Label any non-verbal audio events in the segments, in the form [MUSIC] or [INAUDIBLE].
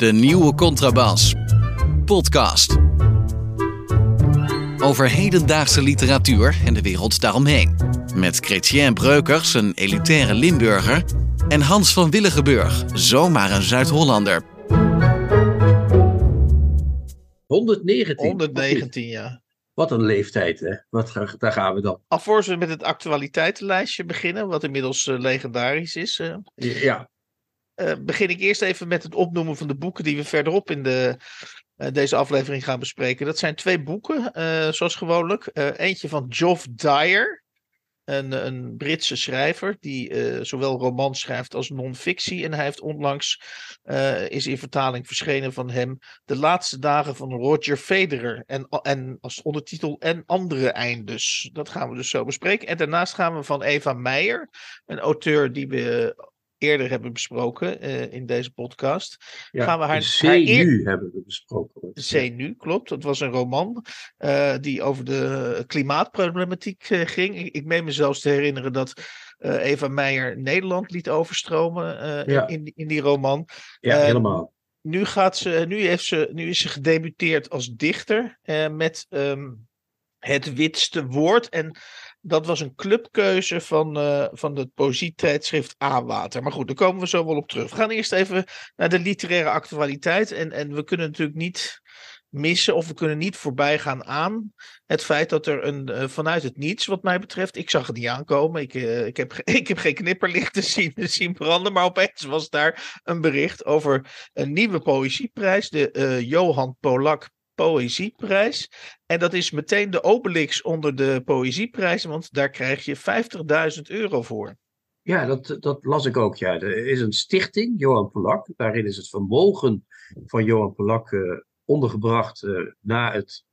De nieuwe contrabas. Podcast. Over hedendaagse literatuur en de wereld daaromheen. Met Chrétien Breukers, een elitaire Limburger. En Hans van Willigenburg, zomaar een Zuid-Hollander. 119. 119, ja. Wat een leeftijd, hè? Wat, daar gaan we dan. Alvorens we met het actualiteitenlijstje beginnen, wat inmiddels eh, legendarisch is, eh, Ja, eh, begin ik eerst even met het opnoemen van de boeken die we verderop in de, eh, deze aflevering gaan bespreken. Dat zijn twee boeken, eh, zoals gewoonlijk. Eentje van Geoff Dyer, een, een Britse schrijver die zowel romans schrijft als non-fictie. En hij heeft onlangs, is in vertaling verschenen van hem, De laatste dagen van Roger Federer. En, en als ondertitel En andere eindes. Dat gaan we dus zo bespreken. En daarnaast gaan we van Eva Meijer, een auteur die we eerder hebben besproken eh, in deze podcast. ja. Gaan we haar- haar nu hebben we besproken. C nu, klopt. Dat was een roman eh, die over de klimaatproblematiek eh, ging. Ik, ik meen me zelfs te herinneren dat Eva Meijer Nederland liet overstromen Ja. in, in, die- roman. Ja, helemaal. Nu, gaat ze, nu, heeft ze, nu is ze gedebuteerd als dichter met ehm, Het Witste Woord. En dat was een clubkeuze van, eh, van het poëzietijdschrift A-Water. Maar goed, daar komen we zo wel op terug. We gaan eerst even naar de literaire actualiteit. En, en we kunnen natuurlijk niet missen of we kunnen niet voorbij gaan aan het feit dat er een, eh, vanuit het niets, wat mij betreft, ik zag het niet aankomen. Ik, eh, ik, heb, [LAUGHS] ik heb geen knipperlichten zien, [LAUGHS] zien branden, maar opeens was daar een bericht over een nieuwe poëzieprijs, de Johan Polak Poëzieprijs. En dat is meteen de Obelix onder de poëzieprijs, want daar krijg je 50.000 euro voor. Ja, dat, dat las ik ook. Ja. Er is een stichting, Johan Polak. Daarin is het vermogen van Johan Polak eh, ondergebracht eh, na het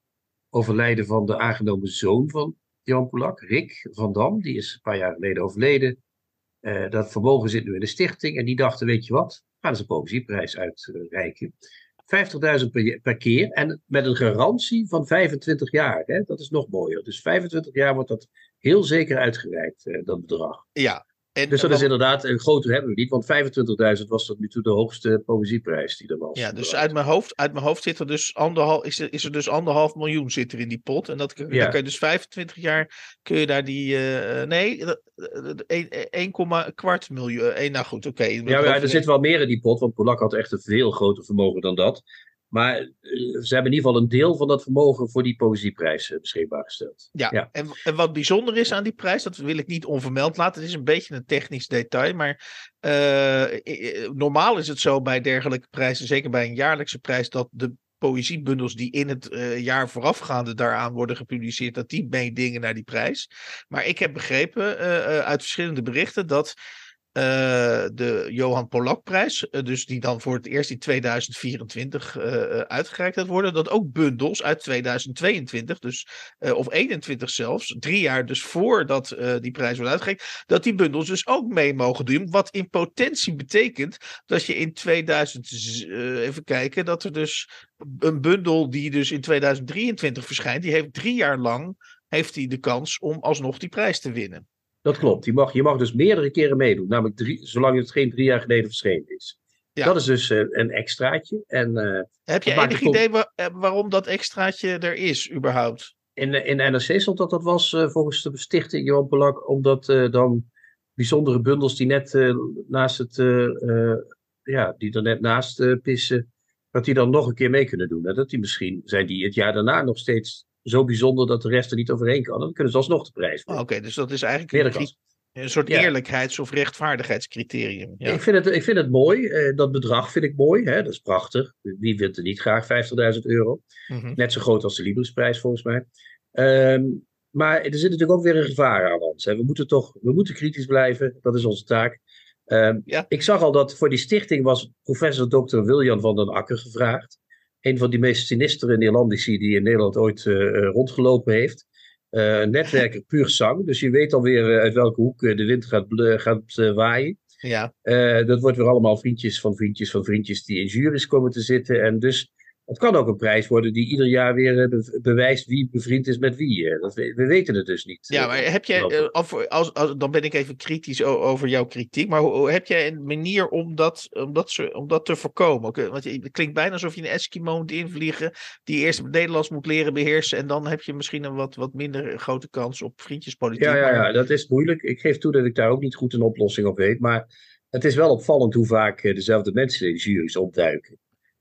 overlijden van de aangenomen zoon van Johan Polak, Rick van Dam. Die is een paar jaar geleden overleden. Eh, dat vermogen zit nu in de stichting. En die dachten, weet je wat, gaan eens een poëzieprijs uitreiken. 50.000 per, keer en met een garantie van 25 jaar. Hè? Dat is nog mooier. Dus 25 jaar wordt dat heel zeker uitgereikt, eh, dat bedrag. Ja. En, Dus dat is inderdaad, een groter hebben we niet, want 25.000 was tot nu toe de hoogste poëzieprijs die er was. Ja, dus uit mijn hoofd, uit mijn hoofd zit er dus anderhalf, is, er, is er dus anderhalf miljoen zit er in die pot. En dat, kun- Ja. dan kun je dus 25 jaar, kun je daar die, eh, nee, dat- dat- een- 1, kwart miljoen. eh, nou goed, oké. Ja, maar er zit wel meer in die pot, want Polak had echt een veel groter vermogen dan dat. Maar eh, ze hebben in ieder geval een deel van dat vermogen voor die poëzieprijs eh, beschikbaar gesteld. Ja, Ja. En, en wat bijzonder is aan die prijs, dat wil ik niet onvermeld laten. Het is een beetje een technisch detail, maar eh, normaal is het zo bij dergelijke prijzen, zeker bij een jaarlijkse prijs, dat de poëziebundels die in het eh, jaar voorafgaande daaraan worden gepubliceerd, dat die meedingen naar die prijs. Maar ik heb begrepen uit verschillende berichten dat de Johan Polak-prijs, eh, dus die dan voor het eerst in 2024 eh, eh, uitgereikt gaat worden, dat ook bundels uit 2022, dus eh, of 21 zelfs, drie jaar dus voordat eh, die prijs wordt uitgereikt, dat die bundels dus ook mee mogen doen. Wat in potentie betekent dat je in 2000, z- eh, even kijken, dat er dus een bundel die dus in 2023 verschijnt, die heeft drie jaar lang heeft hij de kans om alsnog die prijs te winnen. Dat klopt. Je mag, je mag dus meerdere keren meedoen, namelijk drie, zolang het geen drie jaar geleden verschenen is. Ja. Dat is dus eh, een extraatje. En eh, Heb je enig idee eh, waarom dat extraatje er is, überhaupt? in, in NRC stond dat dat was volgens de stichting Johan Polak, omdat dan bijzondere bundels die net naast het, ja, die er net naast pissen, dat die dan nog een keer mee kunnen doen. En dat die misschien zijn die het jaar daarna nog steeds zo bijzonder dat de rest er niet overheen kan. Dan kunnen ze alsnog de prijs Oh, winnen. Oké, dus dat is eigenlijk een, een soort Ja. eerlijkheids- of rechtvaardigheidscriterium. Ja. Ik, vind het, ik vind het mooi. eh, dat bedrag vind ik mooi. Hè? Dat is prachtig. Wie wint er niet graag 50.000 euro? Mhm. Net zo groot als de Librisprijs volgens mij. Ehm, maar er zit natuurlijk ook weer een gevaar aan ons. Hè. We moeten toch we moeten kritisch blijven. Dat is onze taak. Ehm, Ja. Ik zag al dat voor die stichting was professor Dr. Wiljan van den Akker gevraagd. Een van die meest sinistere Nederlandici die in Nederland ooit eh, eh, rondgelopen heeft. Eh, een netwerker puur zang. Dus je weet alweer uit welke hoek de wind gaat, gaat waaien. Ja. Dat wordt weer allemaal vriendjes van vriendjes van vriendjes die in juries komen te zitten. En dus Het kan ook een prijs worden die ieder jaar weer bewijst wie bevriend is met wie. Dat, we, we weten het dus niet. Ja, maar heb jij, als, als, als, dan ben ik even kritisch over jouw kritiek, maar hoe, heb jij een manier om dat, om dat, om dat te voorkomen? Want het klinkt bijna alsof je een Eskimo moet invliegen, die eerst het Nederlands moet leren beheersen en dan heb je misschien een wat, wat minder grote kans op vriendjespolitiek. Ja, ja, ja, dat is moeilijk. Ik geef toe dat ik daar ook niet goed een oplossing op weet, maar het is wel opvallend hoe vaak dezelfde mensen in de jury's opduiken.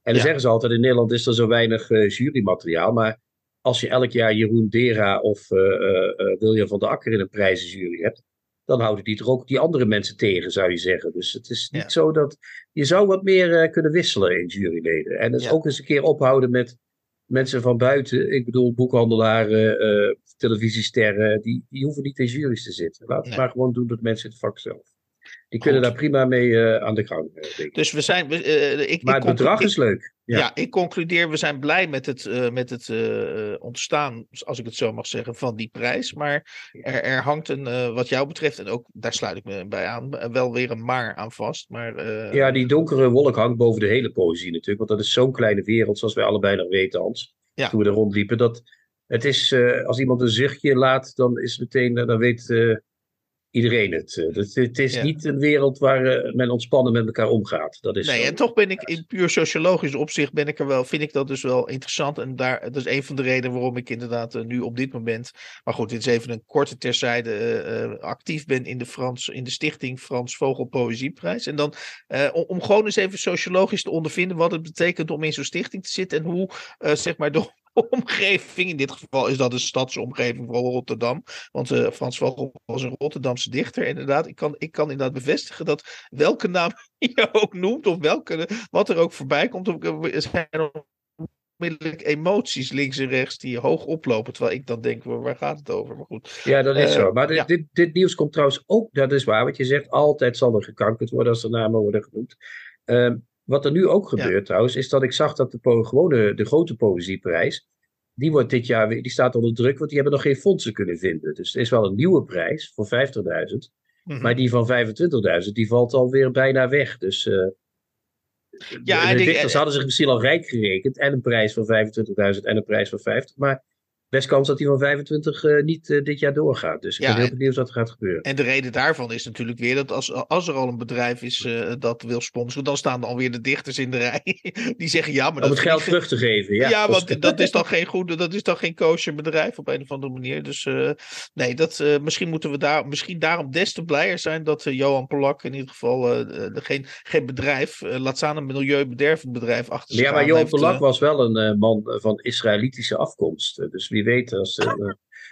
En dan zeggen ze altijd, in Nederland is er zo weinig uh, jurymateriaal. Maar als je elk jaar Jeroen Dera of uh, uh, William van der Akker in een prijzenjury hebt, dan houden die toch ook die andere mensen tegen, zou je zeggen. Dus het is niet zo dat. Je zou wat meer kunnen wisselen in juryleden. En dus ook eens een keer ophouden met mensen van buiten. Ik bedoel, boekhandelaren, televisiesterren, die, die hoeven niet in jury's te zitten. Laat het maar gewoon doen door mensen in het vak zelf. Die kunnen daar prima mee uh, aan de gang. Uh, dus we zijn. Uh, ik, maar het bedrag is leuk. Ja. ja. ik concludeer, we zijn blij met het, met het ontstaan, als ik het zo mag zeggen, van die prijs. Maar er, er hangt een, wat jou betreft, en ook daar sluit ik me bij aan, wel weer een maar aan vast. Maar, ja, die donkere wolk hangt boven de hele poëzie natuurlijk. Want dat is zo'n kleine wereld, zoals wij allebei nog weten, Hans. Ja. Toen we er rondliepen. Dat het is, als iemand een zuchtje laat, dan is meteen, dan weet iedereen het. Eh, het, het is niet een wereld waar eh, men ontspannen met elkaar omgaat. Dat is nee, en toch ben ik in puur sociologisch opzicht ben ik er wel, vind ik dat dus wel interessant. En daar, dat is een van de redenen waarom ik inderdaad eh, nu op dit moment, maar goed, dit is even een korte terzijde, actief ben in de, Frans, in de stichting Frans Vogel Poëzieprijs. En dan om, om, gewoon eens even sociologisch te ondervinden wat het betekent om in zo'n stichting te zitten en hoe zeg maar de omgeving. In dit geval is dat de stadsomgeving van Rotterdam. Want uh, Frans Vogel was een Rotterdamse dichter. Inderdaad, ik kan, ik kan inderdaad bevestigen dat welke naam [LAUGHS] je ook noemt, of welke, wat er ook voorbij komt, zijn er onmiddellijk emoties links en rechts die hoog oplopen. Terwijl ik dan denk, waar gaat het over? Maar goed. Ja, dat is uh, zo. Maar dit, dit, dit, nieuws komt trouwens ook, dat is waar wat je zegt, altijd zal er gekankerd worden als de namen worden genoemd. Um, wat er nu ook gebeurt trouwens, is dat ik zag dat de, gewone, de grote poëzieprijs, die wordt dit jaar weer, die staat onder druk, want die hebben nog geen fondsen kunnen vinden. Dus er is wel een nieuwe prijs voor 50.000, mm maar die van 25.000, die valt alweer bijna weg. Dus uh, ja, de, de dichters hadden zich misschien al rijk gerekend en een prijs van 25.000 en een prijs van 50, maar best kans dat hij van 25 uh, niet uh, dit jaar doorgaat. Dus ik ja, ben heel benieuwd wat er gaat gebeuren. En de reden daarvan is natuurlijk weer dat als, als er al een bedrijf is uh, dat wil sponsoren, dan staan er alweer de dichters in de rij. [LAUGHS] Die zeggen ja, maar Om het geld terug te geven. Ja, ja want [LAUGHS] dat is dan geen goede, dat is dan geen kosher bedrijf op een of andere manier. Dus nee, dat, misschien moeten we daar, misschien daarom des te blijer zijn dat Johan Polak in ieder geval geen, geen bedrijf, laat staan een milieubedervend bedrijf achter zich Ja, maar Johan Polak was wel een man van Israëlitische afkomst. Dus wie weet, als,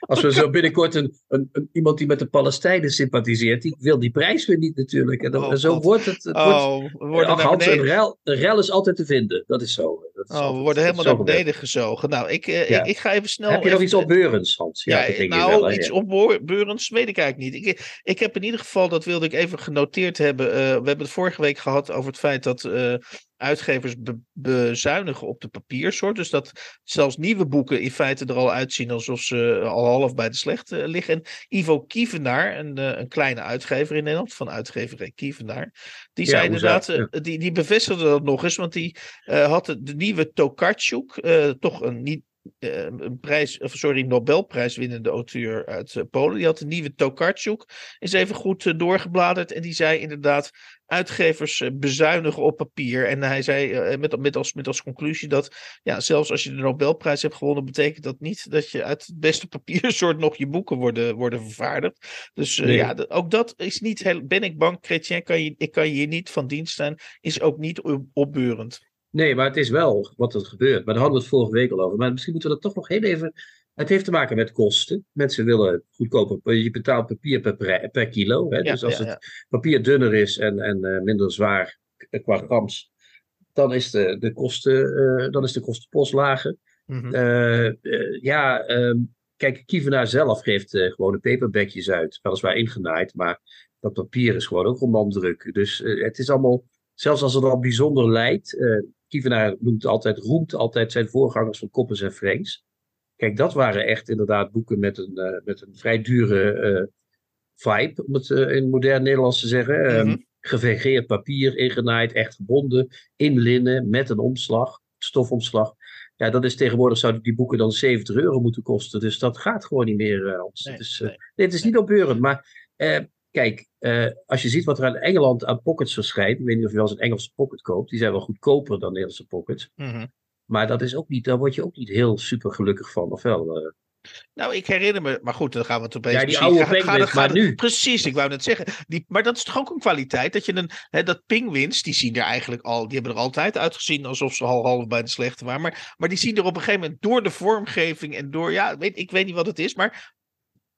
als we zo binnenkort een, een, een, iemand die met de Palestijnen sympathiseert, die wil die prijs weer niet natuurlijk. En, dan, oh, zo wordt het. het oh, wordt, we worden ach, een, rel, een rel is altijd te vinden. Dat is zo. Dat is oh, altijd, we worden helemaal naar beneden gezogen. Nou, ik, uh, ja. ik, ik, ga even snel. Heb je nog iets opbeurends, Hans? Ja, ja nou, wel, iets ja. opbeurends weet ik eigenlijk niet. Ik, ik heb in ieder geval, dat wilde ik even genoteerd hebben. Uh, we hebben het vorige week gehad over het feit dat uh, uitgevers be bezuinigen op de papiersoort. Dus dat zelfs nieuwe boeken in feite er al uitzien alsof ze al half bij de slecht uh, liggen. En Ivo Kievenaar, een, uh, een kleine uitgever in Nederland, van uitgeverij Kievenaar, die ja, zei inderdaad, ja. die, die bevestigde dat nog eens, want die had de, de nieuwe Tokarczuk, toch een niet een prijs, of sorry, Nobelprijswinnende auteur uit uh, Polen. Die had een nieuwe Tokarczuk. Is even goed uh, doorgebladerd. En die zei inderdaad: uitgevers bezuinigen op papier. En hij zei met, met, als, met als conclusie dat ja, zelfs als je de Nobelprijs hebt gewonnen, betekent dat niet dat je uit het beste papiersoort nog je boeken worden, worden vervaardigd. Dus nee. ja, ook dat is niet heel. Ben ik bang, Chrétien, kan je, ik kan je hier niet van dienst zijn. Is ook niet opbeurend. Nee, maar het is wel wat er gebeurt. Maar daar hadden we het vorige week al over. Maar misschien moeten we dat toch nog heel even. Het heeft te maken met kosten. Mensen willen goedkoper. Je betaalt papier per, per kilo. Hè? Ja, dus als ja, ja. het papier dunner is en, en uh, minder zwaar qua grams, dan is de, de, kosten, uh, dan is de kostenpost lager. Mm -hmm. uh, ja, um, kijk, Kievenaar zelf geeft gewoon de paperbagjes uit. Weliswaar ingenaaid, maar dat papier is gewoon ook romandruk. Dus het is allemaal, zelfs als het al bijzonder lijkt Kievenaar noemt altijd, roemt altijd zijn voorgangers van Koppers en Vreens. Kijk, dat waren echt inderdaad boeken met een, uh, met een vrij dure uh, vibe, om het uh, in modern Nederlands te zeggen. Mm -hmm. um, gevegeerd papier, ingenaaid, echt gebonden, in linnen, met een omslag, stofomslag. Ja, dat is tegenwoordig zouden die boeken dan 70 euro moeten kosten. Dus dat gaat gewoon niet meer. Nee, het, is, nee. nee, het is niet opbeurend. Maar eh, kijk, eh, als je ziet wat er aan Engeland aan pockets verschijnt. Ik weet niet of je wel eens een Engelse pocket koopt. Die zijn wel goedkoper dan Nederlandse pockets. Mhm. Maar dat is ook niet, daar word je ook niet heel super gelukkig van. Of wel? eh? Nou, ik herinner me, maar goed, dan gaan we het opeens Ja, die oude penguins, maar nu. Precies, ik wou net zeggen. Die, maar dat is toch ook een kwaliteit, dat je een, hè, dat pinguïns, die zien er eigenlijk al, die hebben er altijd uitgezien alsof ze al half bij de slechte waren, maar, maar die zien er op een gegeven moment door de vormgeving en door, ja, weet, ik weet niet wat het is, maar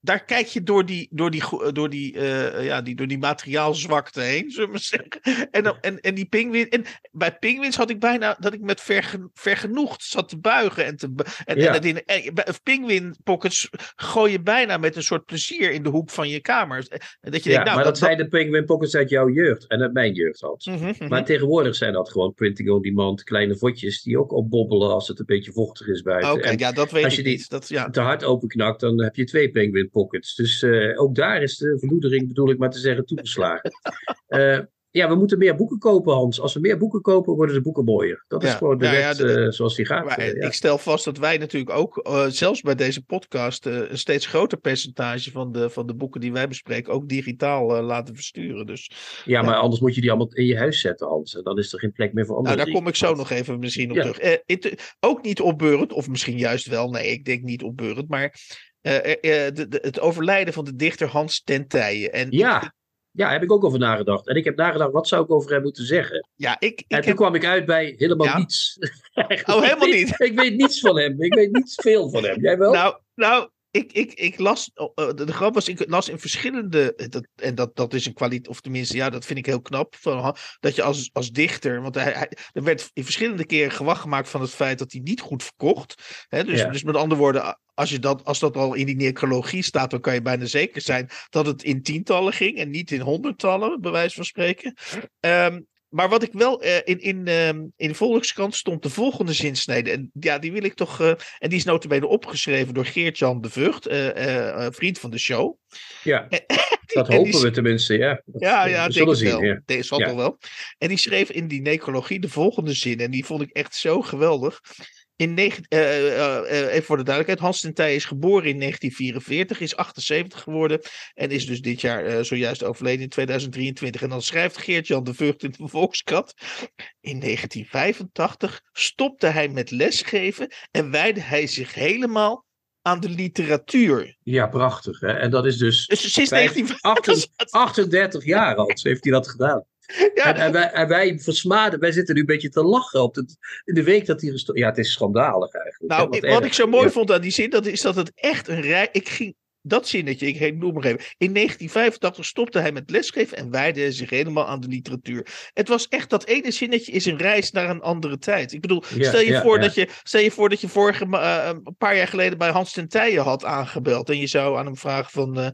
daar kijk je door die, door die, door die, eh, ja, die, door die materiaalzwakte heen, zullen we zeggen. En, dan, en, en die pinguïn, en bij pinguïns had ik bijna dat ik met vergen, vergenoegd zat te buigen en te, en, Ja. en, dat in, en penguin pockets gooi je bijna met een soort plezier in de hoek van je kamer. Dat je ja, denkt, nou, maar dat, zijn de Penguin Pockets uit jouw jeugd. En uit mijn jeugd, Hans. Mhm, mhm. Maar tegenwoordig zijn dat gewoon printing on demand, kleine vodjes die ook opbobbelen als het een beetje vochtig is buiten. Oké, ja, dat weet als ik je die- niet. Dat, ja. te hard openknakt, dan heb je twee penguin pockets. Dus eh, ook daar is de verloedering, bedoel ik maar te zeggen, toegeslagen. [LAUGHS] Eh, ja, we moeten meer boeken kopen, Hans. Als we meer boeken kopen, worden de boeken mooier. Dat is gewoon de ja, ja, de- eh, zoals die gaat. Maar. Ik stel vast dat wij natuurlijk ook, zelfs bij deze podcast, een steeds groter percentage van de, van de boeken die wij bespreken ook digitaal laten versturen. Dus ja, maar anders moet je die allemaal in je huis zetten, Hans. En dan is er geen plek meer voor andere nou, daar kom ik zo nog even misschien op terug. Eh, ook niet opbeurend, of misschien juist wel, nee, ik denk niet opbeurend, maar de, de- het overlijden van de dichter Hans ten Tijen. En Ja, ja, daar heb ik ook over nagedacht. En ik heb nagedacht, wat zou ik over hem moeten zeggen? ja, ik, ik en toen heb kwam ik uit bij helemaal Ja? niets. [LAUGHS] Oh, helemaal niet? Ik weet niets van hem. Ik weet niet veel van hem. Jij wel? Nou, nou ik, ik, ik las. oh, eh, de, grap was, ik las in verschillende. eh, Dat, en dat, dat is een kwaliteit. Of tenminste, ja, dat vind ik heel knap. Van, dat je als, als dichter. Want hij, hij, er werd in verschillende keren gewacht gemaakt van het feit dat hij niet goed verkocht. Hè, dus, Ja. dus met andere woorden. Als, je dat, als dat al in die necrologie staat, dan kan je bijna zeker zijn dat het in tientallen ging en niet in honderdtallen, bij wijze van spreken. Ehm, maar wat ik wel eh, in, in, ehm, in de Volkskrant stond de volgende zinsnede. En ja, die wil ik toch. eh, en die is notabene opgeschreven door Geert-Jan de Vught, eh, vriend van de show. Ja, En- [LAUGHS] dat die hopen we tenminste, ja. Dat, Ja, ja, we zullen zien. wel. Ja. Deze zal Ja. toch wel. En die schreef in die necrologie de volgende zin. En die vond ik echt zo geweldig. In negen, eh, eh, eh, even voor de duidelijkheid. Hans ten Tij is geboren in 1944, is 78 geworden. En is dus dit jaar eh, zojuist overleden in 2023. En dan schrijft Geert-Jan de Vught in de Volkskrant. In 1985 stopte hij met lesgeven en wijde hij zich helemaal aan de literatuur. ja, prachtig. Hè? En dat is dus Dus sinds Vijf- 1985. 38 jaar al heeft hij dat gedaan. Ja, En, en, wij, en wij versmaden, wij zitten nu een beetje te lachen op de, in de week dat hij Ja, het is schandalig eigenlijk. hè, Nou, wat ik- wat erg. ik zo mooi Ja. vond aan die zin, dat is dat het echt een rij. Ik ging dat zinnetje, ik noem maar even. In 1985 stopte hij met lesgeven en wijde zich helemaal aan de literatuur. Het was echt dat ene zinnetje is een reis naar een andere tijd. Ik bedoel, stel, je voor. Dat je, stel je voor dat je vorige eh, een paar jaar geleden bij Hans ten Tijen had aangebeld. En je zou aan hem vragen van. eh,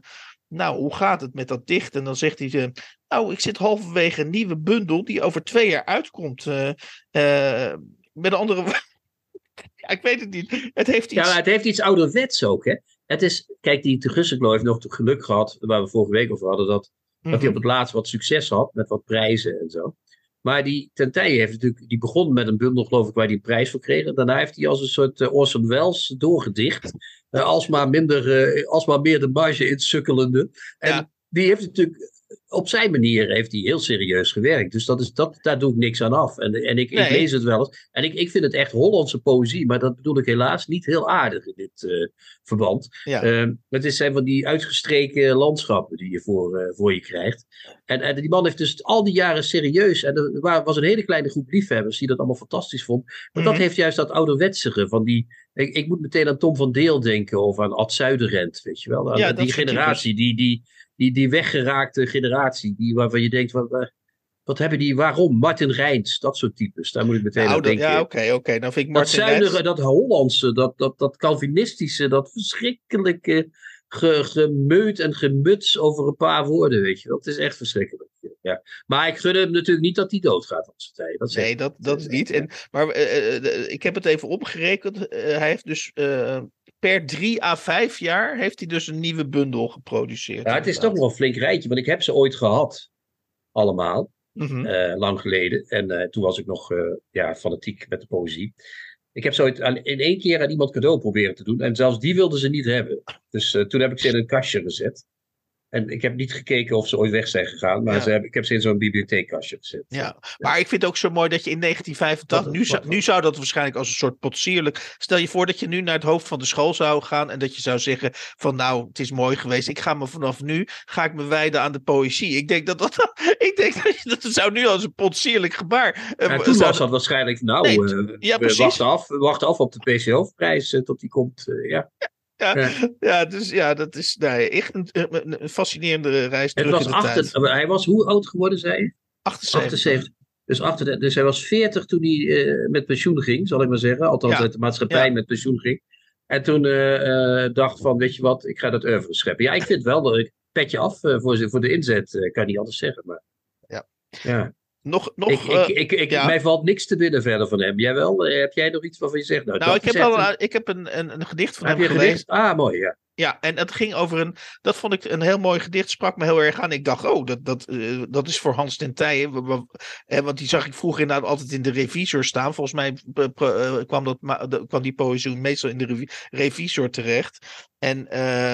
nou, hoe gaat het met dat dicht? En dan zegt hij. eh, nou, ik zit halverwege een nieuwe bundel die over twee jaar uitkomt. eh, eh, met andere. [LAUGHS] Ja, ik weet het niet. Het heeft iets. Ja, het heeft iets ouderwets ook, hè. Het is, kijk, die te Gussenklo heeft nog het geluk gehad, waar we vorige week over hadden, dat, dat hij op het laatst wat succes had met wat prijzen en zo. Maar die Tentije heeft natuurlijk, die begon met een bundel, geloof ik, waar hij een prijs voor kreeg. Daarna heeft hij als een soort eh, Orson Welles doorgedicht. Eh, alsmaar, minder, eh, alsmaar meer de marge insukkelende. En Ja. die heeft natuurlijk, op zijn manier heeft hij heel serieus gewerkt. Dus dat is, dat, daar doe ik niks aan af. En, en ik, Nee. ik lees het wel eens. En ik, ik vind het echt Hollandse poëzie. Maar dat bedoel ik helaas niet heel aardig in dit eh, verband. Ja. Ehm, het is zijn van die uitgestreken landschappen die je voor, eh, voor je krijgt. En, en die man heeft dus al die jaren serieus. En er wa- was een hele kleine groep liefhebbers die dat allemaal fantastisch vond. Maar dat Mhm. heeft juist dat ouderwetsige van die. Ik, ik moet meteen aan Tom van Deel denken of aan Ad Zuiderend, weet je wel. Aan Ja, die generatie, die, die, die, die weggeraakte generatie, die, waarvan je denkt, wat, wat- wat hebben die, waarom? Martin Rijns, dat soort types, daar moet ik meteen Nou, aan dat- denken. ja, oké, oké. Dan vind ik Dat Martin Rijns- zuinige, dat Hollandse, dat, dat, dat Calvinistische, dat verschrikkelijke ge, gemeut en gemuts over een paar woorden, weet je. Het is echt verschrikkelijk. Ja. Maar ik gun hem natuurlijk niet dat hij doodgaat als tijd. Dat Nee, dat, dat is niet. En, maar eh, eh, eh, ik heb het even opgerekend. Eh, hij heeft dus eh, per drie à vijf jaar heeft hij dus een nieuwe bundel geproduceerd. Ja, het is toch nog een flink rijtje, want ik heb ze ooit gehad. Allemaal, Mhm. eh, lang geleden. En eh, toen was ik nog eh, ja, fanatiek met de poëzie. Ik heb zo in één keer aan iemand cadeau proberen te doen. En zelfs die wilden ze niet hebben. Dus toen heb ik ze in een kastje gezet. En ik heb niet gekeken of ze ooit weg zijn gegaan, maar ze hebben, ik heb ze in zo'n bibliotheekkastje gezet. Ja, maar ik vind het ook zo mooi dat je in 1985, nu, zou, nu zou dat waarschijnlijk als een soort potsierlijk. Stel je voor dat je nu naar het hoofd van de school zou gaan en dat je zou zeggen: van nou, het is mooi geweest, ik ga me vanaf nu ga ik me wijden aan de poëzie. Ik denk dat dat, [LAUGHS] ik denk dat, dat zou nu als een potsierlijk gebaar. Uh, toen was dat waarschijnlijk, nou, nee, uh, ja, we wachten af, wachten af op de PCO-prijs tot die komt. ja. Ja, ja. dus ja, dat is nee, echt een, een fascinerende reis het was achter, Hij was hoe oud geworden, zei je? 78. 78. Dus, achter, dus hij was 40 toen hij uh, met pensioen ging, zal ik maar zeggen. Althans, uit de maatschappij met pensioen ging. En toen uh, uh, dacht van, weet je wat, ik ga dat oeuvre scheppen. Ja, ik vind wel dat ik petje af voor, voor de inzet, kan niet anders zeggen. Maar, ja. ja. Nog, nog, ik, uh, ik, ik, ja. Mij valt niks te binnen verder van hem. Jij wel? Heb jij nog iets waarvan je zegt? Nou, nou ik, heb wel, ik heb een, een, een gedicht van heb hem gelezen. Gedicht? Ah, mooi, ja. Ja, en het ging over een. Dat vond ik een heel mooi gedicht. Sprak me heel erg aan. Ik dacht, oh, dat, dat, uh, dat is voor Hans ten Tijen. Want die zag ik vroeger inderdaad altijd in de revisor staan. Volgens mij uh, kwam, dat, kwam die poëzie meestal in de revisor terecht. En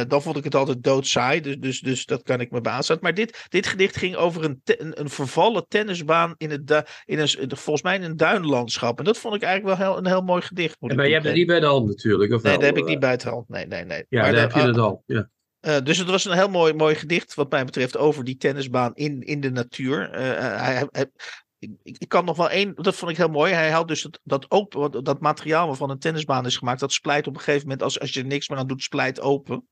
dan vond ik het altijd doodsaai. Dus, dus, dus dat kan ik me baanzetten. Maar dit, dit gedicht ging over een, een, een, vervallen tennisbaan. In het, in een, volgens mij in een duinlandschap. En dat vond ik eigenlijk wel heel, een heel mooi gedicht. Maar je hebt het niet bij de hand natuurlijk. Of nee, wel? dat heb ik niet bij de hand. Nee, nee, nee. Ja, maar heb je het al. Ja. Uh, dus het was een heel mooi, mooi gedicht, wat mij betreft, over die tennisbaan in, in de natuur. Uh, hij, hij, ik, ik, kan nog wel één, dat vond ik heel mooi. Hij houdt dus dat, dat, open, dat materiaal waarvan een tennisbaan is gemaakt, dat splijt op een gegeven moment, als, als je er niks meer aan doet, splijt open.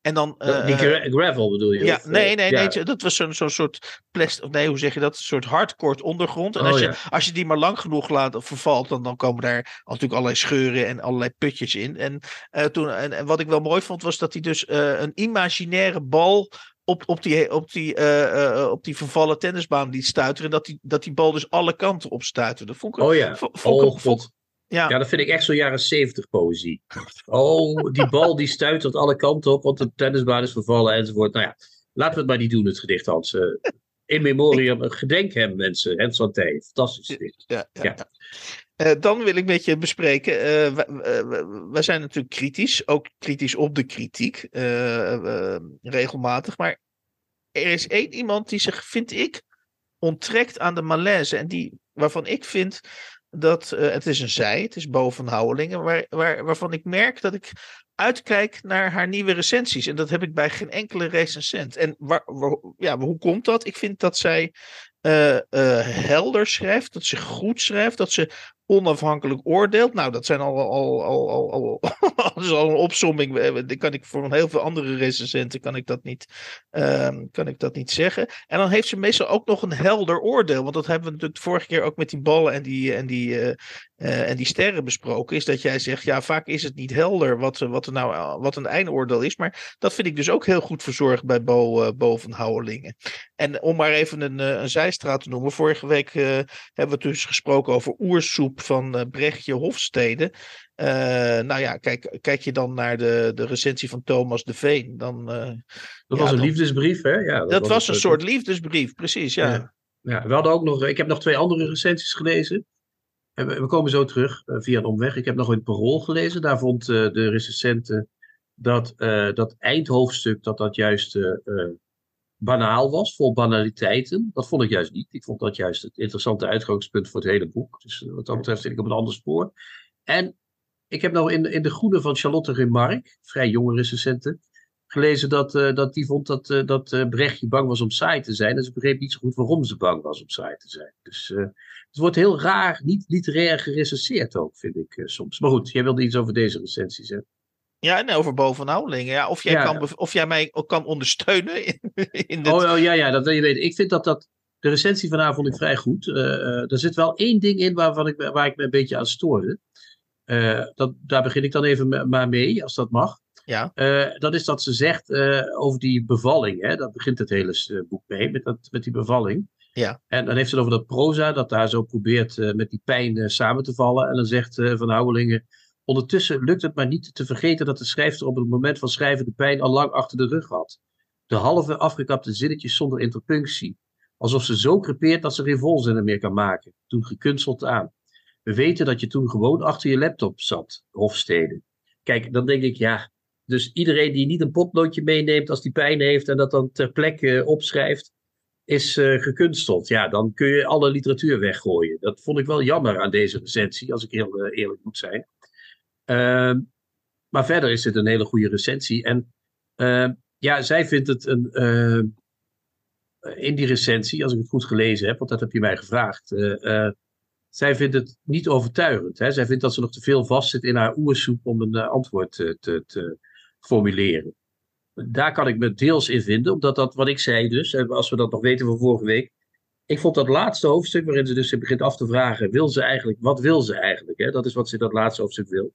En dan, uh, die gra gravel bedoel je? Ja, of, nee, nee, ja. nee. Dat was zo'n zo soort plastic, nee, hoe zeg je dat? Een soort hardcore ondergrond. En als, oh, ja. je, als je die maar lang genoeg laat vervalt, dan, dan komen daar natuurlijk allerlei scheuren en allerlei putjes in. En, uh, toen, en, en wat ik wel mooi vond, was dat hij dus uh, een imaginaire bal op, op, die, op, die, uh, uh, op die vervallen tennisbaan liet stuiteren. En dat die, dat die bal dus alle kanten op stuiterde. Vond ik, oh ja. Vond, vond, oh, vond, ja. ja, dat vind ik echt zo'n jaren zeventig poëzie. Oh, die bal die stuitert alle kanten op, want de tennisbaan is vervallen enzovoort. Nou ja, laten we het maar niet doen, het gedicht Hans. Uh, in memoriam, gedenk hem mensen, Hans van Tij. Fantastisch gedicht. Ja, ja, ja. Uh, dan wil ik met je bespreken. Uh, wij zijn natuurlijk kritisch, ook kritisch op de kritiek, regelmatig. Maar er is één iemand die zich, vind ik, onttrekt aan de malaise. En die, waarvan ik vind dat het is een zij, het is boven Houwelingen, waar, waar, waarvan ik merk dat ik uitkijk naar haar nieuwe recensies. En dat heb ik bij geen enkele recensent. En waar, ja, hoe komt dat? Ik vind dat zij helder schrijft, dat ze goed schrijft, dat ze onafhankelijk oordeelt. Nou, dat zijn al, al, al, al, al, [LAUGHS] is al een opsomming. Die kan ik voor heel veel andere recensenten kan ik dat niet, um, kan ik dat niet zeggen. En dan heeft ze meestal ook nog een helder oordeel. Want dat hebben we natuurlijk de vorige keer ook met die ballen en die, en die, uh, en die sterren besproken. Is dat jij zegt, ja, vaak is het niet helder wat, wat, er nou, wat een eindoordeel is. Maar dat vind ik dus ook heel goed verzorgd bij Bo, uh, Bovenhouwelingen. En om maar even een, een zijstraat te noemen. Vorige week hebben we dus gesproken over oersoep van Brechtje Hofstede. Uh, nou ja, kijk, kijk je dan naar de, de recensie van Thomas de Veen. Dan, uh, dat ja, was een dan, liefdesbrief, hè? Ja, dat, dat was, was een soort liefdesbrief, precies, ja. ja. ja. we hadden ook nog, ik heb nog twee andere recensies gelezen. En we, we komen zo terug via een omweg. Ik heb nog in het Parool gelezen. Daar vond de recensent dat dat eindhoofdstuk, dat dat juist banaal was, vol banaliteiten. Dat vond ik juist niet. Ik vond dat juist het interessante uitgangspunt voor het hele boek. Dus wat dat betreft zit ik op een ander spoor. En ik heb nou in, in De Groene van Charlotte Remarque, vrij jonge recensenten, gelezen dat, uh, dat die vond dat, uh, dat Brechtje bang was om saai te zijn. En ze begreep niet zo goed waarom ze bang was om saai te zijn. Dus het wordt heel raar, niet literair gerecenseerd ook, vind ik soms. Maar goed, jij wilde iets over deze recensies zeggen. Ja, en over bovenhoudingen. Ja, of, jij ja. kan, of jij mij ook kan ondersteunen in, [LAUGHS] in dit... Oh, oh, ja, ja, dat wil je weten. Ik vind dat dat... De recensie van haar vond ik vrij goed. Uh, uh, er zit wel één ding in waarvan ik, waar ik me een beetje aan stoorde. Uh, dat, daar begin ik dan even maar mee, als dat mag. Ja. dat is dat ze zegt over die bevalling. Hè? Dat begint het hele boek mee, met, dat, met die bevalling. Ja. En dan heeft ze het over dat proza, dat daar zo probeert met die pijn samen te vallen. En dan zegt Van Houwelingen Ondertussen lukt het maar niet te vergeten dat de schrijfster op het moment van schrijven de pijn al lang achter de rug had. De halve afgekapte zinnetjes zonder interpunctie. Alsof ze zo crepeert dat ze geen volzinnen meer kan maken. Toen gekunsteld aan. We weten dat je toen gewoon achter je laptop zat, Hofstede. Kijk, dan denk ik, ja, dus iedereen die niet een potloodje meeneemt als die pijn heeft en dat dan ter plekke opschrijft, is uh, gekunsteld. Ja, dan kun je alle literatuur weggooien. Dat vond ik wel jammer aan deze recensie, als ik heel uh, eerlijk moet zijn. Uh, maar verder is het een hele goede recensie. En uh, ja, zij vindt het een. Uh, in die recensie, als ik het goed gelezen heb, want dat heb je mij gevraagd. Uh, zij vindt het niet overtuigend. Hè? Zij vindt dat ze nog te veel vastzit in haar oersoep om een antwoord te, te, te, formuleren. Daar kan ik me deels in vinden, omdat dat wat ik zei dus, als we dat nog weten van vorige week. Ik vond dat laatste hoofdstuk, waarin ze dus begint af te vragen: wil ze eigenlijk, wat wil ze eigenlijk? Hè? Dat is wat ze in dat laatste hoofdstuk wil.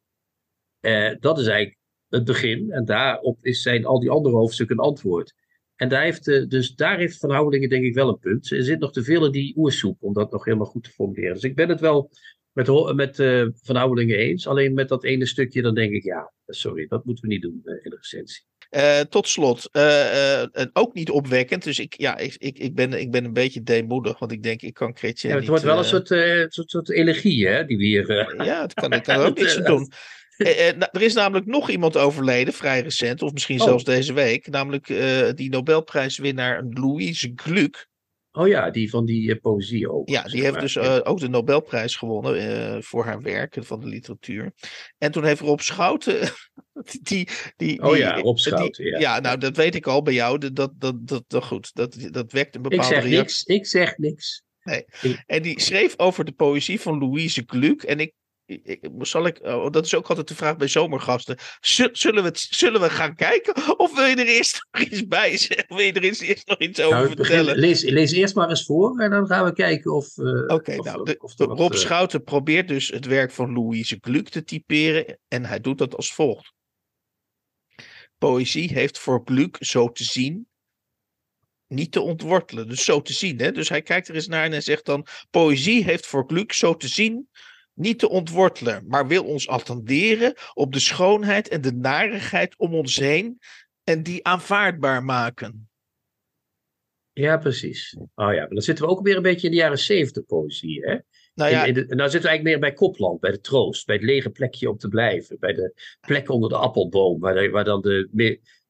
dat is eigenlijk het begin. En daarop is, zijn al die andere hoofdstukken een antwoord. En daar heeft, dus daar heeft Van Houwelingen denk ik wel een punt. Er zit nog te veel in die oersoep om dat nog helemaal goed te formuleren. Dus ik ben het wel met, met uh, Van Houwelingen eens. Alleen met dat ene stukje, dan denk ik, ja, sorry, dat moeten we niet doen uh, in de recensie. Uh, tot slot, en ook niet opwekkend. Dus ik, ja, ik, ik, ik, ben, ik ben een beetje deemoedig, want ik denk, ik kan Chrétien ja, Het wordt wel een soort, soort, soort elegie, hè, die we hier... ja, het kan, ik kan er ook [LAUGHS] niks aan doen. Eh, eh, er is namelijk nog iemand overleden, vrij recent, of misschien oh. zelfs deze week. Namelijk uh, die Nobelprijswinnaar Louise Gluck. Oh ja, die van die uh, poëzie ook. Ja, die heeft dus uh, ook de Nobelprijs gewonnen voor haar werk van de literatuur. En toen heeft Rob Schouten. [LAUGHS] die, die, oh ja, Rob Schouten. ja. ja, nou dat weet ik al bij jou. Dat, dat, dat, dat, dat goed, dat, dat wekt een bepaalde Ik zeg niks, ik zeg niks. Nee. En die schreef over de poëzie van Louise Gluck. En ik ik, zal ik, oh, dat is ook altijd de vraag bij zomergasten. Zullen we, het, zullen we gaan kijken? Of wil je er eerst nog iets bij zeggen? Wil je er eerst nog iets over nou, vertellen? lees, lees eerst maar eens voor en dan gaan we kijken of. Uh, Oké, okay, nou, Rob uh, Schouten probeert dus het werk van Louise Gluck te typeren. En hij doet dat als volgt: Poëzie heeft voor Gluck zo te zien niet te ontwortelen. Dus zo te zien. Hè? Dus hij kijkt er eens naar en hij zegt dan: Poëzie heeft voor Gluck zo te zien niet te ontwortelen, maar wil ons attenderen op de schoonheid en de narigheid om ons heen en die aanvaardbaar maken. Ja, precies. Oh ja, maar dan zitten we ook weer een beetje in de jaren zeventig poëzie, hè? Nou, ja, in, de, nou zitten we eigenlijk meer bij Kopland, bij de troost, bij het lege plekje om te blijven, bij de plek onder de appelboom, waar, waar dan de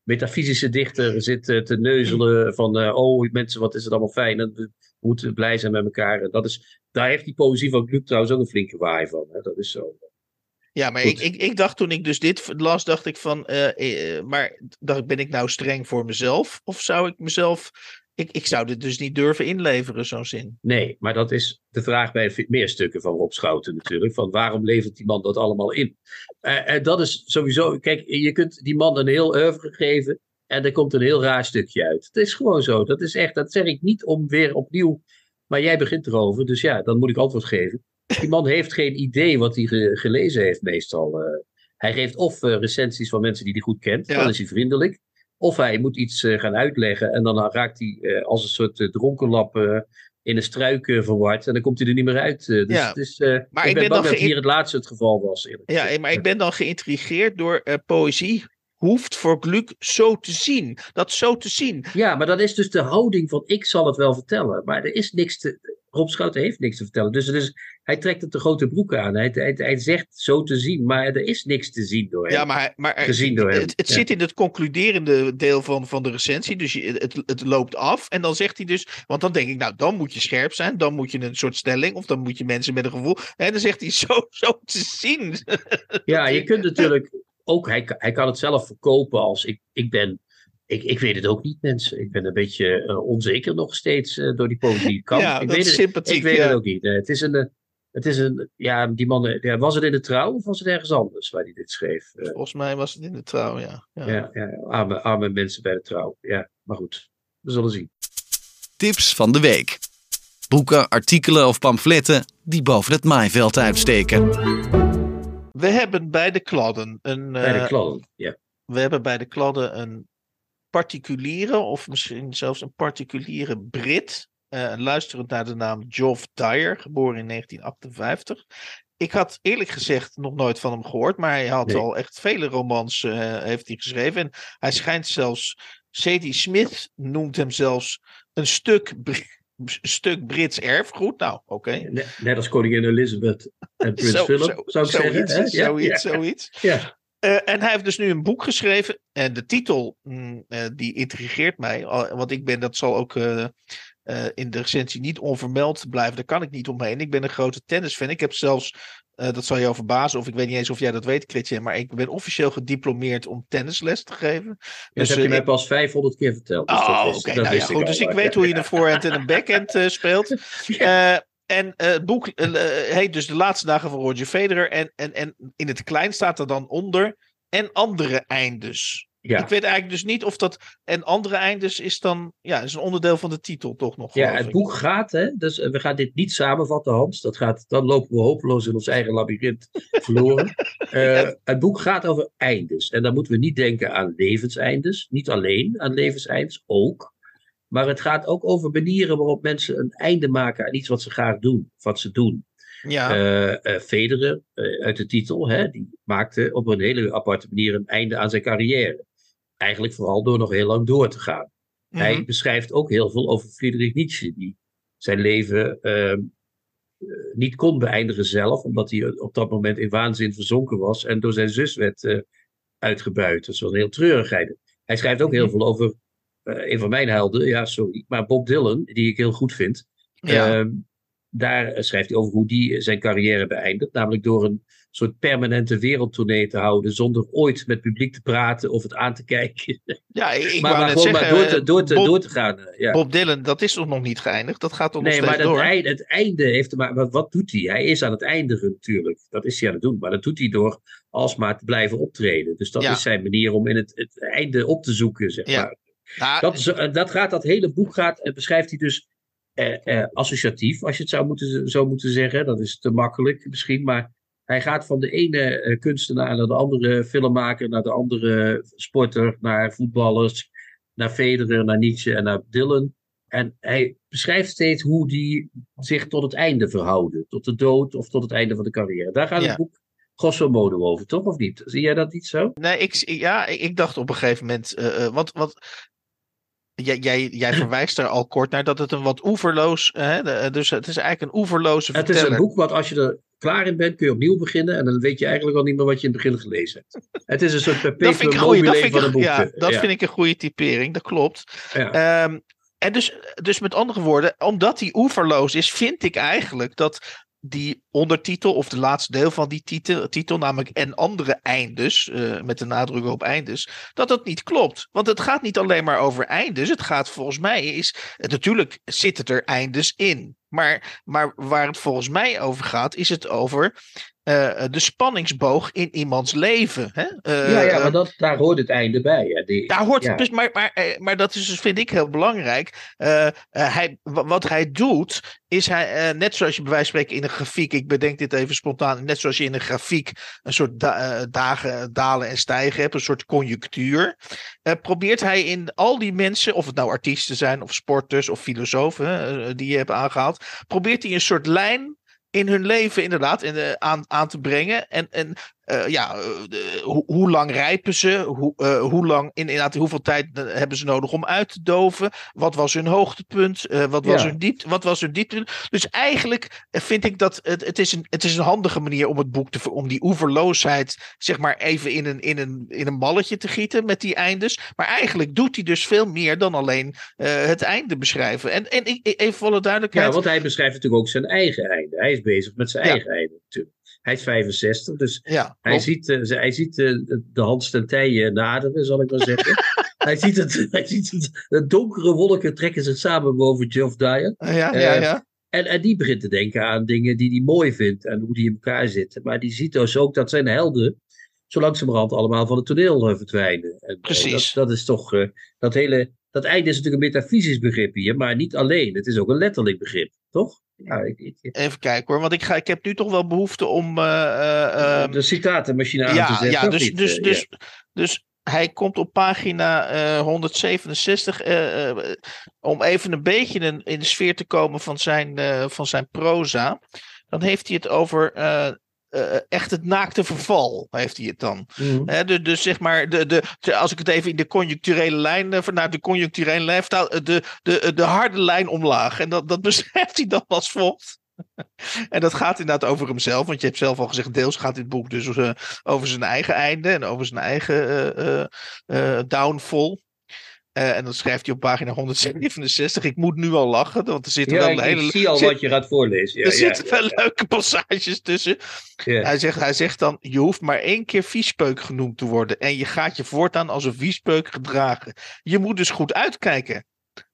metafysische dichter zit te neuzelen van, uh, oh mensen, wat is het allemaal fijn, en we moeten blij zijn met elkaar. Dat is, daar heeft die poëzie van Gluck trouwens ook een flinke waai van. Hè? Dat is zo. Ja, maar ik, ik, ik, dacht toen ik dus dit las, dacht ik van, uh, uh, maar dacht, ben ik nou streng voor mezelf? Of zou ik mezelf, ik, ik zou dit dus niet durven inleveren, zo'n zin. Nee, maar dat is de vraag bij meer stukken van Rob Schouten natuurlijk, van waarom levert die man dat allemaal in? Uh, en dat is sowieso, kijk, je kunt die man een heel oeuvre geven en er komt een heel raar stukje uit. Het is gewoon zo, dat is echt, dat zeg ik niet om weer opnieuw maar jij begint erover, dus ja, dan moet ik antwoord geven. Die man heeft geen idee wat hij gelezen heeft meestal. Uh, hij geeft of uh, recensies van mensen die hij goed kent, dan is hij vriendelijk. Of hij moet iets uh, gaan uitleggen en dan raakt hij als een soort dronkenlap in een struik verward en dan komt hij er niet meer uit. dus ja. dus, maar ik ben, ben bang dat hier het laatste het geval was. Ja, maar ik ben dan geïntrigeerd door poëzie hoeft voor Gluck zo te zien. Dat zo te zien. Ja, maar dat is dus de houding van ik zal het wel vertellen. Maar er is niks te. Rob Schouten heeft niks te vertellen. Dus, dus hij trekt het de grote broek aan. Hij, hij, hij, zegt zo te zien, maar er is niks te zien door hem. Ja, maar, maar gezien door het, het zit in het concluderende deel van, van de recensie. Dus je, het, het loopt af. En dan zegt hij dus. Want dan denk ik, nou, dan moet je scherp zijn. Dan moet je een soort stelling. Of dan moet je mensen met een gevoel. En dan zegt hij [LAUGHS] zo, zo te zien. Ja, je kunt natuurlijk ook, hij, hij kan het zelf verkopen als ik, ik ben. Ik, ik weet het ook niet, mensen. Ik ben een beetje uh, onzeker nog steeds uh, door die politiek [LAUGHS] kant. ja, ik dat weet is sympathiek. Ik weet het ook niet. Uh, het is een. Het is een, ja, die man, ja, was het in de trouw of was het ergens anders waar hij dit schreef? Volgens mij was het in de trouw, ja. Ja, ja, ja arme, arme mensen bij de trouw. Ja, maar goed, we zullen zien. Tips van de week. Boeken, artikelen of pamfletten die boven het maaiveld uitsteken. We hebben bij de kladden een. Bij de kladden, ja. We hebben bij de kladden een particuliere, of misschien zelfs een particuliere Brit. Uh, luisterend naar de naam Geoff Dyer, geboren in 1958. Ik had eerlijk gezegd nog nooit van hem gehoord, maar hij had al echt vele romans uh, heeft hij geschreven. En hij schijnt zelfs, C.D. Smith noemt hem zelfs een stuk stuk Brits erfgoed. Nou, oké. Net, net, als koningin Elizabeth en prins Philip, zo, zou ik zoiets, zeggen. Hè? Zoiets, ja. zoiets. Ja. Uh, en hij heeft dus nu een boek geschreven. En de titel, mm, uh, die intrigeert mij. Want ik ben, dat zal ook uh, in de recensie niet onvermeld blijven. Daar kan ik niet omheen. Ik ben een grote tennisfan. Ik heb zelfs dat zal jou verbazen, of ik weet niet eens of jij dat weet, Christian, maar ik ben officieel gediplomeerd om tennisles te geven. Ja, dus, dat heb je mij pas 500 keer verteld. Dus oh, oké. Okay, nou ja, goed. Dus ik weet hoe je een voorhand en een backhand speelt. [LAUGHS] Ja. En het boek heet dus De Laatste Dagen van Roger Federer. En, en, en in het klein staat er dan onder. En andere eindes. Ja. Ik weet eigenlijk dus niet of dat en andere eindes is dan ja, is een onderdeel van de titel toch nog. Ja, het boek gaat, hè, dus we gaan dit niet samenvatten, Hans. Dat gaat, dan lopen we hopeloos in ons eigen labyrint [LAUGHS] verloren. uh, het boek gaat over eindes. En dan moeten we niet denken aan levenseindes. Niet alleen aan levenseindes, ook. Maar het gaat ook over manieren waarop mensen een einde maken aan iets wat ze graag doen, wat ze doen. Ja. Uh, uh, Federer, uit de titel, hè, die maakte op een hele aparte manier een einde aan zijn carrière. Eigenlijk vooral door nog heel lang door te gaan. Hij mhm. beschrijft ook heel veel over Friedrich Nietzsche, die zijn leven uh, niet kon beëindigen zelf, omdat hij op dat moment in waanzin verzonken was en door zijn zus werd uitgebuit. Dat was een heel treurigheid. Hij schrijft ook heel mhm. veel over een van mijn helden, ja, sorry, maar Bob Dylan, die ik heel goed vind. Ja. Ehm, daar schrijft hij over hoe die zijn carrière beëindigt, namelijk door een soort permanente wereldtournee te houden. zonder ooit met publiek te praten of het aan te kijken. Ja, ik [LAUGHS] maar, maar gewoon maar door te, door te, Bob, door te gaan. Eh, ja. Bob Dylan, dat is toch nog niet geëindigd? Dat gaat toch nog nee, steeds maar door? Nee, maar het einde heeft te maken. Wat, wat doet hij? Hij is aan het eindigen natuurlijk. Dat is hij aan het doen. Maar dat doet hij door alsmaar te blijven optreden. Dus dat ja. is zijn manier om in het, het einde op te zoeken, zeg ja. maar. Nou, dat, is, eh, dat gaat, dat hele boek gaat, en beschrijft hij dus eh, eh, associatief, als je het zou moeten, zou moeten zeggen. Dat is te makkelijk misschien, maar hij gaat van de ene uh, kunstenaar naar de andere filmmaker, naar de andere sporter, naar voetballers, naar Federer, naar Nietzsche en naar Dylan. En hij beschrijft steeds hoe die zich tot het einde verhouden. Tot de dood of tot het einde van de carrière. Daar gaat ja. het boek grosso modo over, toch? Of niet? Zie jij dat niet zo? Nee, ik, ja, ik dacht op een gegeven moment. Uh, wat, wat, Jij, jij, jij [LAUGHS] verwijst er al kort naar dat het een wat oeverloos. Hè, dus het is eigenlijk een oeverloze Het is een boek wat als je er klaar in bent, kun je opnieuw beginnen. En dan weet je eigenlijk al niet meer wat je in het begin gelezen hebt. Het is een soort perpetuum mobile van een boek. Ja, dat ja. vind ik een goede typering, dat klopt. Ja. Um, en dus, dus met andere woorden, omdat hij oeverloos is, vind ik eigenlijk dat die ondertitel, of de laatste deel van die titel, titel namelijk en andere eindes, uh, met de nadruk op eindes, dat dat niet klopt. Want het gaat niet alleen maar over eindes, het gaat volgens mij is, natuurlijk zitten er eindes in. Maar, maar waar het volgens mij over gaat, is het over uh, de spanningsboog in iemands leven. Hè? Uh, ja, ja, maar dat, daar hoort het einde bij. Ja. Die, daar hoort, ja. dus, maar, maar, maar dat is, dus, vind ik heel belangrijk. Uh, hij, wat hij doet, is hij, net zoals je bij wijze van spreken in een grafiek, ik bedenk dit even spontaan, net zoals je in een grafiek een soort da dagen, dalen en stijgen hebt, een soort conjunctuur, probeert hij in al die mensen, of het nou artiesten zijn, of sporters, of filosofen, die je hebt aangehaald, probeert hij een soort lijn in hun leven inderdaad in aan, aan te brengen. En, en uh, ja, uh, hoe, hoe lang rijpen ze? Hoe, uh, hoe lang, inderdaad, hoeveel tijd hebben ze nodig om uit te doven? Wat was hun hoogtepunt? wat, was ja. hun diepte, wat was hun diepte? Dus eigenlijk vind ik dat het, het, is een, het is een handige manier om het boek te om die oeverloosheid, zeg maar, even in een, in een, in een balletje te gieten met die eindes. Maar eigenlijk doet hij dus veel meer dan alleen het einde beschrijven. En, en even volle duidelijkheid. Ja, want hij beschrijft natuurlijk ook zijn eigen einde. Hij is bezig met zijn ja. eigen einde natuurlijk. Hij is 65, dus ja, hij, ziet, uh, hij ziet uh, de Hans ten naderen, zal ik maar zeggen. [LAUGHS] hij ziet, het, hij ziet het, de donkere wolken trekken zich samen boven Geoff Dyer. Ja, ja, uh, ja. En, en die begint te denken aan dingen die hij mooi vindt en hoe die in elkaar zitten. Maar die ziet dus ook dat zijn helden zo langzamerhand allemaal van het toneel verdwijnen. En, Precies. Dat, dat, is toch, dat hele, dat einde is natuurlijk een metafysisch begrip hier, maar niet alleen. Het is ook een letterlijk begrip, toch? Ja, ik, ik, Even kijken hoor, want ik, ga, ik heb nu toch wel behoefte om. Uh, uh, de citatenmachine aan ja, te zetten. Ja, dus, niet, dus, dus, ja. dus hij komt op pagina uh, 167. om even een beetje in, in, de sfeer te komen van zijn, van zijn proza. Dan heeft hij het over eh, echt het naakte verval, heeft hij het dan. Mhm. De, dus zeg maar, de, de, als ik het even in de conjuncturele lijn, eh, naar de conjuncturele lijn vertaal, eh, de, de, de harde lijn omlaag. En dat, dat [LAUGHS] beschrijft hij dan als volgt. [LAUGHS] en dat gaat inderdaad over hemzelf, want je hebt zelf al gezegd, deels gaat dit boek dus uh, over zijn eigen einde en over zijn eigen uh, uh, downfall. Uh, en dan schrijft hij op pagina 167. Ik moet nu al lachen, want er zitten ja, wel hele. Ik zie al zit, wat je gaat voorlezen. Ja, er ja, zitten wel leuke passages tussen. Hij, zegt, hij zegt dan: Je hoeft maar één keer viespeuk genoemd te worden. En je gaat je voortaan als een viespeuk gedragen. Je moet dus goed uitkijken.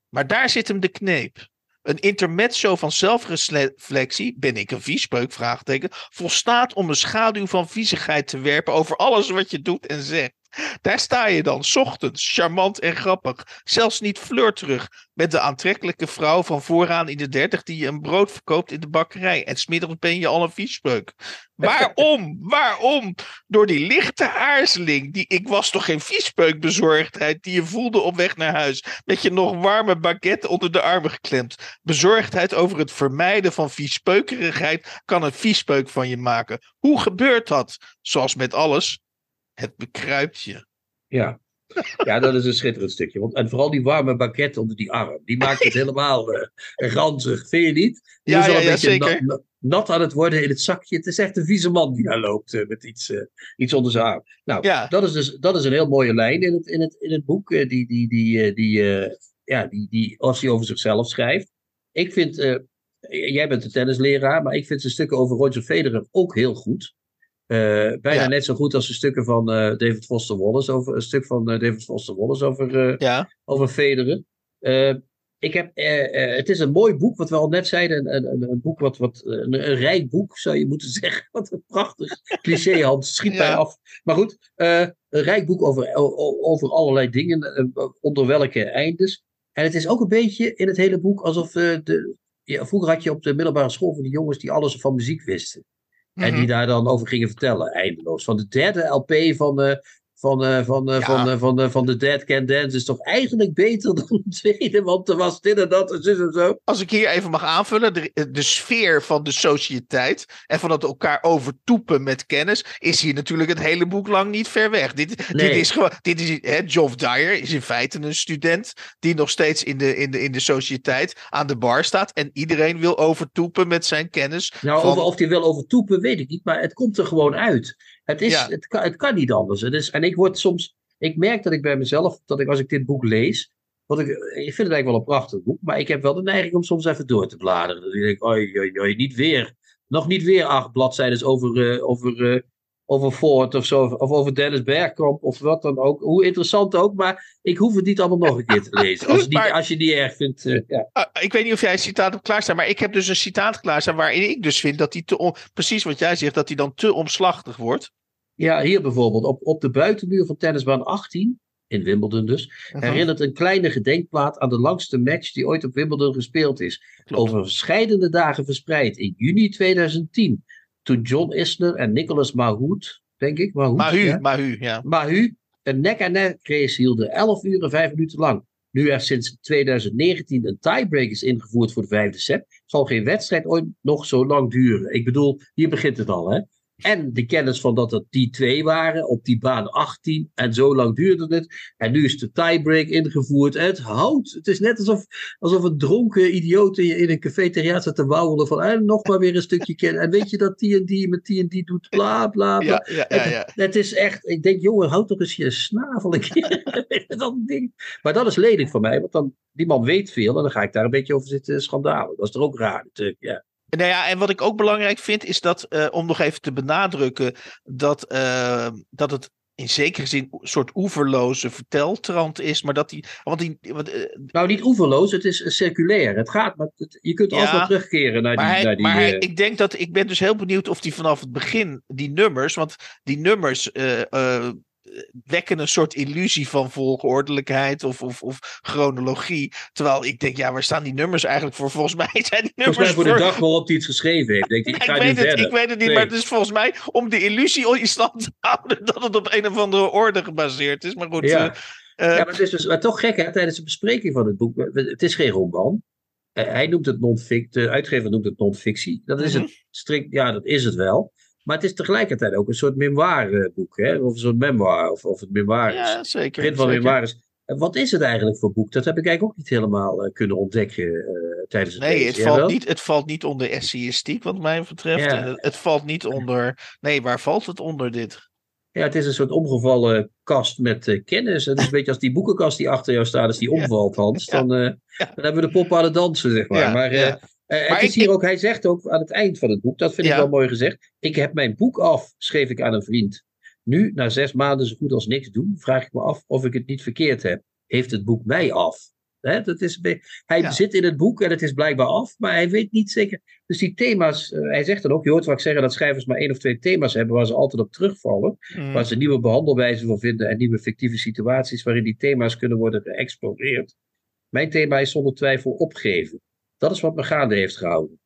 Maar daar zit hem de kneep. Een intermezzo van zelfreflectie, ben ik een viespeuk? Vraagteken, volstaat om een schaduw van viezigheid te werpen over alles wat je doet en zegt. Daar sta je dan, ochtends, charmant en grappig. Zelfs niet flirterig met de aantrekkelijke vrouw van vooraan in de dertig die je een brood verkoopt in de bakkerij. En smiddags ben je al een viespeuk. [LAUGHS] Waarom? Waarom? Door die lichte aarzeling, die ik was toch geen viespeukbezorgdheid, die je voelde op weg naar huis. Met je nog warme baguette onder de armen geklemd. Bezorgdheid over het vermijden van viespeukerigheid kan een viespeuk van je maken. Hoe gebeurt dat? Zoals met alles, het bekruipt je. Ja. ja, dat is een schitterend stukje. Want, en vooral die warme baguette onder die arm. Die maakt het [LAUGHS] helemaal uh, ranzig. Vind je niet? Die ja, is al een ja, beetje zeker. nat, nat, aan het worden in het zakje. Het is echt een vieze man die daar loopt uh, met iets, uh, iets onder zijn arm. Nou, ja. dat, is dus, dat is een heel mooie lijn in het, in het, in het boek. die, die, die, die, ja, die, die, hij over zichzelf schrijft. Ik vind, jij bent de tennisleraar, maar ik vind zijn stukken over Roger Federer ook heel goed. Uh, bijna Ja. net zo goed als een stukken van uh, David Foster Wallace over een stuk van uh, David Foster Wallace over, Ja. over Federer. ik heb, het is een mooi boek, wat we al net zeiden. Een, een, een boek wat, wat een, een, rijk boek zou je moeten [LAUGHS] zeggen. Wat een prachtig cliché, Hans. Schiet mij Ja. af. Maar goed, een rijk boek over, over allerlei dingen, onder welke eindes. En het is ook een beetje in het hele boek alsof de. Ja, vroeger had je op de middelbare school van die jongens die alles van muziek wisten. En die daar dan over gingen vertellen, eindeloos. Van de derde LP van, van, uh, van, uh, Ja. van, uh, van, uh, van The Dead Can Dance is toch eigenlijk beter [LAUGHS] dan de tweede, want er was dit en dat en zo en zo. Als ik hier even mag aanvullen, de, de sfeer van de sociëteit en van het elkaar overtoepen met kennis, is hier natuurlijk het hele boek lang niet ver weg. Dit, Nee. dit is gewoon, dit is, hè, Geoff Dyer is in feite een student die nog steeds in de, in, de, in de sociëteit aan de bar staat en iedereen wil overtoepen met zijn kennis. Nou, van- over, of hij wil overtoepen, weet ik niet, maar het komt er gewoon uit. Het, is, Ja. het, kan, het kan niet anders. Het is, en ik word soms, ik merk dat ik bij mezelf, dat ik als ik dit boek lees, wat ik, ik vind het eigenlijk wel een prachtig boek, maar ik heb wel de neiging om soms even door te bladeren. Dan denk ik, oei, oei, oei, niet weer, nog niet weer acht bladzijden over, eh, over, eh, over Ford of zo, of over Dennis Bergkamp of wat dan ook. Hoe interessant ook, maar ik hoef het niet allemaal nog een keer te lezen. Als, niet, [LAUGHS] Maar- als je het niet erg vindt, eh, ja. Ah, ik weet niet of jij een citaat hebt klaarstaan, maar ik heb dus een citaat klaarstaan waarin ik dus vind dat hij te, precies wat jij zegt, dat hij dan te omslachtig wordt. Ja, hier bijvoorbeeld, op, op de buitenmuur van tennisbaan 18, in Wimbledon dus, herinnert een kleine gedenkplaat aan de langste match die ooit op Wimbledon gespeeld is. Klopt. Over verschillende dagen verspreid in juni 2010. Toen John Isner en Nicolas Mahut, denk ik, Mahut, Mahu, ja, Mahu, ja. Mahu een nek-aan-nek race hielden, 11 uur en 5 minuten lang. Nu er sinds 2019 een tiebreak is ingevoerd voor de vijfde set, zal geen wedstrijd ooit nog zo lang duren. Ik bedoel, hier begint het al, hè? En de kennis van dat het die twee waren op die baan 18 en zo lang duurde het. En nu is de tiebreak ingevoerd. En het houdt. Het is net alsof, alsof een dronken idioot in, in een cafeteria zit te wauwelen van en nog maar weer een stukje kennen. En weet je dat die en die met die en die doet, bla bla bla. Ja, ja, ja, ja. Het is echt, ik denk, jongen, houd toch eens je snavel een keer [LAUGHS] dat ding. Maar dat is lelijk voor mij, want dan, die man weet veel en dan ga ik daar een beetje over zitten schandalen. Dat is toch ook raar natuurlijk, ja. Nou ja, en wat ik ook belangrijk vind, is dat, eh, om nog even te benadrukken, dat, eh, dat het in zekere zin een soort oeverloze verteltrand is, maar dat die. Want die want, eh, Nou, niet oeverloos, het is circulair. Het gaat, maar het- je kunt altijd terugkeren naar die... maar hij, naar die maar hij- ik denk dat. Ik ben dus heel benieuwd of die vanaf het begin, die nummers, want die nummers. Wekken een soort illusie van volgordelijkheid of, of, of chronologie. Terwijl ik denk, ja, waar staan die nummers eigenlijk voor? Volgens mij [LAUGHS] zijn die nummers Volgens mij voor de dag waarop hij iets geschreven heeft. Denk [LAUGHS] ik, ik Ja, ga ik nu weet het, verder. ik weet het niet, Nee. maar het is volgens mij om de illusie in stand te houden [LAUGHS] dat het op een of andere orde gebaseerd is. Maar goed, Ja. eh, eh, Ja, maar het is dus maar toch gek, hè, tijdens de bespreking van het boek. Het is geen roman. Hij noemt het non-fictie, de uitgever noemt het non-fictie. Dat is Mhm. het strikt, ja, dat is het wel. Maar het is tegelijkertijd ook een soort memoireboek, hè? Of een soort memoir, of, of het memoir Ja, zeker. print van zeker. memoires. En wat is het eigenlijk voor boek? Dat heb ik eigenlijk ook niet helemaal eh, kunnen ontdekken eh, tijdens het Nee, lezen. het Jij valt, wel? niet, het valt niet onder essayistiek, wat mij betreft. Ja. En het, het valt niet onder. Nee, waar valt het onder dit? Ja, het is een soort omgevallen kast met eh, kennis. Het is een [LAUGHS] beetje als die boekenkast die achter jou staat, als die omvalt, Hans. Dan, eh, Ja. dan hebben we de poppen aan het dansen, zeg maar. Ja, maar eh, ja. Eh, het is ik- hier ook, hij zegt ook aan het eind van het boek, dat vind ik wel mooi gezegd. Ik heb mijn boek af, schreef ik aan een vriend. Nu, na zes maanden zo goed als niks doen, vraag ik me af of ik het niet verkeerd heb. Heeft het boek mij af? Dat is, hij Ja. zit in het boek en het is blijkbaar af, maar hij weet niet zeker. Dus die thema's, eh, hij zegt dan ook, je hoort vaak zeggen dat schrijvers maar één of twee thema's hebben waar ze altijd op terugvallen. Mm. Waar ze nieuwe behandelwijzen voor vinden en nieuwe fictieve situaties waarin die thema's kunnen worden geëxploreerd. Mijn thema is zonder twijfel opgeven. Dat is wat me gaande heeft gehouden.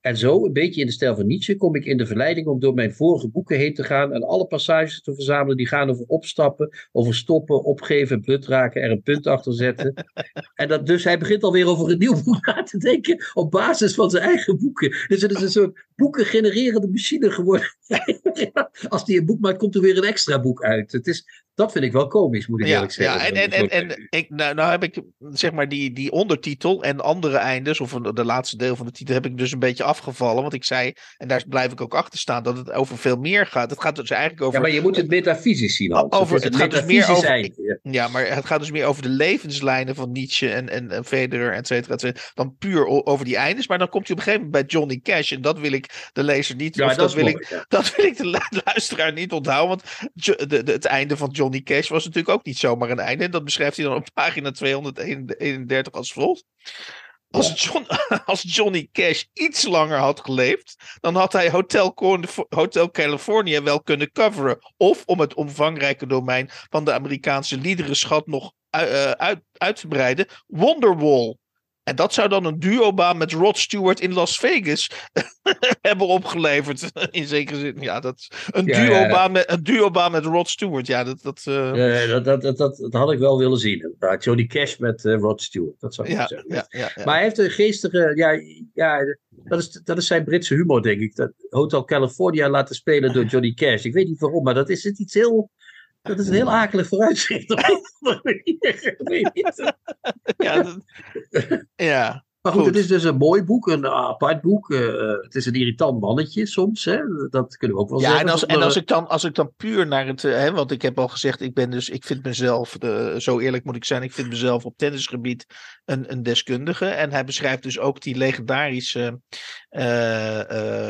En zo, een beetje in de stijl van Nietzsche, kom ik in de verleiding om door mijn vorige boeken heen te gaan en alle passages te verzamelen die gaan over opstappen, over stoppen, opgeven, put raken, er een punt achter zetten. [LAUGHS] en dat, dus hij begint alweer over een nieuw boek na te denken op basis van zijn eigen boeken. Dus het is een soort boeken genererende machine geworden. [LAUGHS] Als hij een boek maakt, komt er weer een extra boek uit. Het is, dat vind ik wel komisch, moet ik Ja, eerlijk zeggen. ja en, en, en, en ik, nou, nou heb ik zeg maar die, die ondertitel en andere eindes, of een- de laatste deel van de titel, heb ik dus een beetje afgevallen. Want ik zei, en daar blijf ik ook achter staan, dat het over veel meer gaat. Het gaat dus eigenlijk over. Ja, maar je moet het metafysisch zien, Hans. Over- het gaat dus meer over- einde, ja. Ja, maar het gaat dus meer over de levenslijnen van Nietzsche en, en, en Federer, et cetera, et cetera, dan puur over die eindes. Maar dan komt hij op een gegeven moment bij Johnny Cash. En dat wil ik de lezer niet, Ja, of dat, wil mooi. ik, ja. [LAUGHS] dat wil ik de lu- luisteraar niet onthouden. Want de, de, het einde van Johnny Cash was natuurlijk ook niet zomaar een einde. En dat beschrijft hij dan op pagina 231 als volgt. Als, John, [LAUGHS] als Johnny Cash iets langer had geleefd, dan had hij Hotel, Hotel California wel kunnen coveren. Of om het omvangrijke domein van de Amerikaanse liederenschat nog eh, uit, uit te breiden, Wonderwall. En dat zou dan een duobaan met Rod Stewart in Las Vegas [LAUGHS] hebben opgeleverd. [LAUGHS] In zekere zin. Ja, dat een, Ja, ja, ja. duobaan, Met, een duobaan met Rod Stewart. Ja, dat. dat eh, dat, dat, dat, dat, dat had ik wel willen zien. Johnny Cash met eh, Rod Stewart. Dat zou ik ja, zeggen. Maar hij heeft een geestige. Ja, ja dat, is, dat is zijn Britse humor, denk ik. Dat Hotel California laten spelen door [LAUGHS] Johnny Cash. Ik weet niet waarom, maar dat is het iets heel. Dat is een heel akelig vooruitzicht. op [LAUGHS] andere manier. Ja, dat- ja. Maar goed, Goed. het is dus een mooi boek, een apart boek. eh, het is een irritant mannetje soms, hè? dat kunnen we ook wel Ja, zeggen. en als, en als, ik dan, als ik dan puur naar het. eh, Hè, want ik heb al gezegd, ik ben dus. Ik vind mezelf. eh, zo eerlijk moet ik zijn. Ik vind mezelf op tennisgebied een, een deskundige. En hij beschrijft dus ook die legendarische.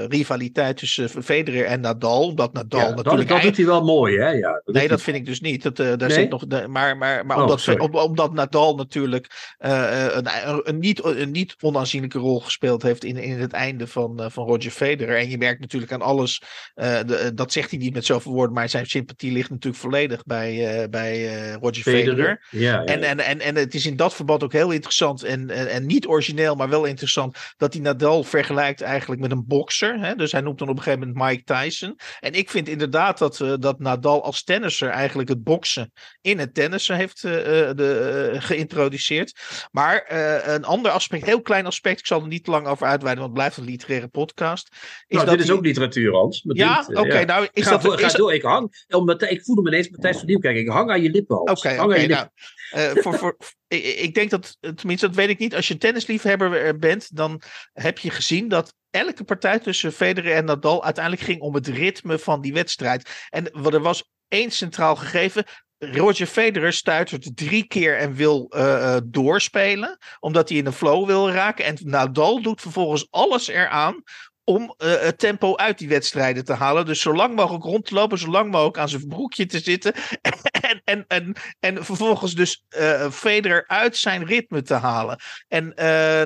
rivaliteit tussen Federer en Nadal. Omdat Nadal ja, dat, natuurlijk. dat eind- doet hij wel mooi, hè? Ja, dat Nee, dat vind ik dus niet. Dat, daar Nee? zit nog, maar maar, maar Oh, omdat, om- omdat Nadal natuurlijk een, een, niet, een niet onaanzienlijke rol gespeeld heeft in, in het einde van, eh, van Roger Federer. En je merkt natuurlijk aan alles, eh, de, eh, dat zegt hij niet met zoveel woorden, maar zijn sympathie ligt natuurlijk volledig bij, bij Roger Federer. Federer. Ja, ja, En, en, en, en het is in dat verband ook heel interessant en, en, en niet origineel, maar wel interessant dat hij Nadal vergelijkt eigenlijk met een bokser. Hè? Dus hij noemt dan op een gegeven moment Mike Tyson. En ik vind inderdaad dat, dat Nadal als tennisser eigenlijk het boksen in het tennissen heeft de, geïntroduceerd. Maar een ander aspect, heel klein aspect, ik zal er niet te lang over uitweiden, want het blijft een literaire podcast. Is nou, dat dit is ook literatuur, Hans. Ja, eh, oké, ja. nou is ga, dat... door, ga dat- door, ik hang. Omdat, ik voelde me ineens Matthijs van Nieuwkerk. Ik hang aan je lippen, Hans. Oké, nou, eh, voor, voor, [LAUGHS] ik, ik denk dat, tenminste, dat weet ik niet. Als je tennisliefhebber eh, bent, dan heb je gezien dat elke partij tussen Federer en Nadal uiteindelijk ging om het ritme van die wedstrijd. En wat er was één centraal gegeven. Roger Federer stuitert drie keer en wil eh, eh, doorspelen, omdat hij in een flow wil raken. En Nadal doet vervolgens alles eraan om eh, het tempo uit die wedstrijden te halen. Dus zo lang mogelijk rond te lopen, zo lang mogelijk aan zijn broekje te zitten. [LAUGHS] en, en, en, en vervolgens dus eh Federer uit zijn ritme te halen. En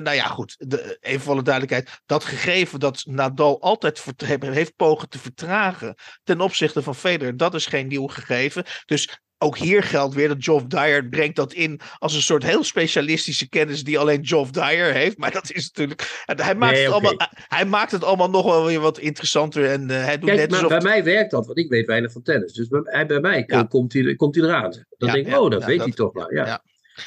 nou ja, goed. De, even voor de duidelijkheid. Dat gegeven dat Nadal altijd heeft pogen te vertragen ten opzichte van Federer, dat is geen nieuw gegeven. Dus ook hier geldt weer dat Geoff Dyer brengt dat in als een soort heel specialistische kennis die alleen Geoff Dyer heeft. Maar dat is natuurlijk. Hij maakt, Nee, het, allemaal, hij maakt het allemaal nog wel weer wat interessanter. En eh, hij doet Kijk, net maar alsof. bij mij werkt dat, want ik weet weinig van tennis. Dus bij, bij mij Ja. komt, hij, komt hij eraan. Dan Ja, denk ik, ja, oh, dat weet dat- hij toch maar. Ja.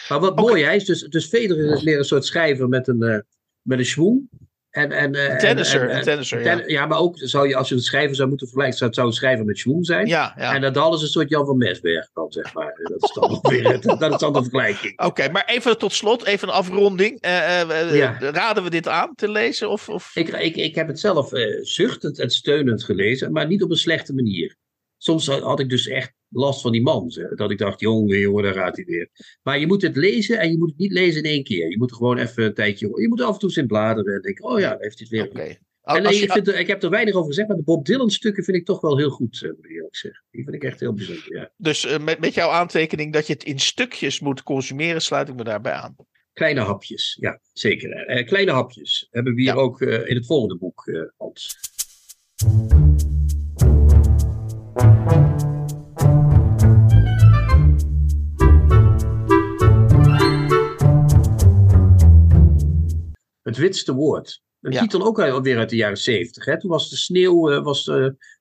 Maar wat mooi, hij is dus, dus Federer is meer een soort schrijver met een, eh met een schwung. En, en, een tennisser, en, en, een tennisser ten, ja. ja. maar ook zou je, als je een schrijver zou moeten vergelijken, zou het zou een schrijver met Schwoen zijn. Ja, ja. En dat is een soort Jan van Mesberg dan, zeg maar. Dat is dan [LAUGHS] weer dat is dan de vergelijking. Oké, maar even tot slot, even een afronding. Uh, uh, ja. Raden we dit aan te lezen? Of, of? Ik, ik, ik heb het zelf zuchtend en steunend gelezen, maar niet op een slechte manier. Soms had ik dus echt last van die man. Dat ik dacht, jongen, jongen, daar gaat hij weer. Maar je moet het lezen en je moet het niet lezen in één keer. Je moet gewoon even een tijdje... Je moet af en toe eens in bladeren en denken, oh ja, heeft hij het weer. Okay. En je, ik, vind, ik heb er weinig over gezegd, maar de Bob Dylan stukken vind ik toch wel heel goed, moet ik eerlijk zeggen. Die vind ik echt heel bijzonder, ja. Dus uh, met, met jouw aantekening dat je het in stukjes moet consumeren, sluit ik me daarbij aan. Kleine hapjes, ja, zeker. Uh, kleine hapjes hebben we hier ja. ook uh, in het volgende boek, Hans. Het witste woord. Een ja. titel ook alweer uit de jaren zeventig. Toen was de sneeuw uh, was,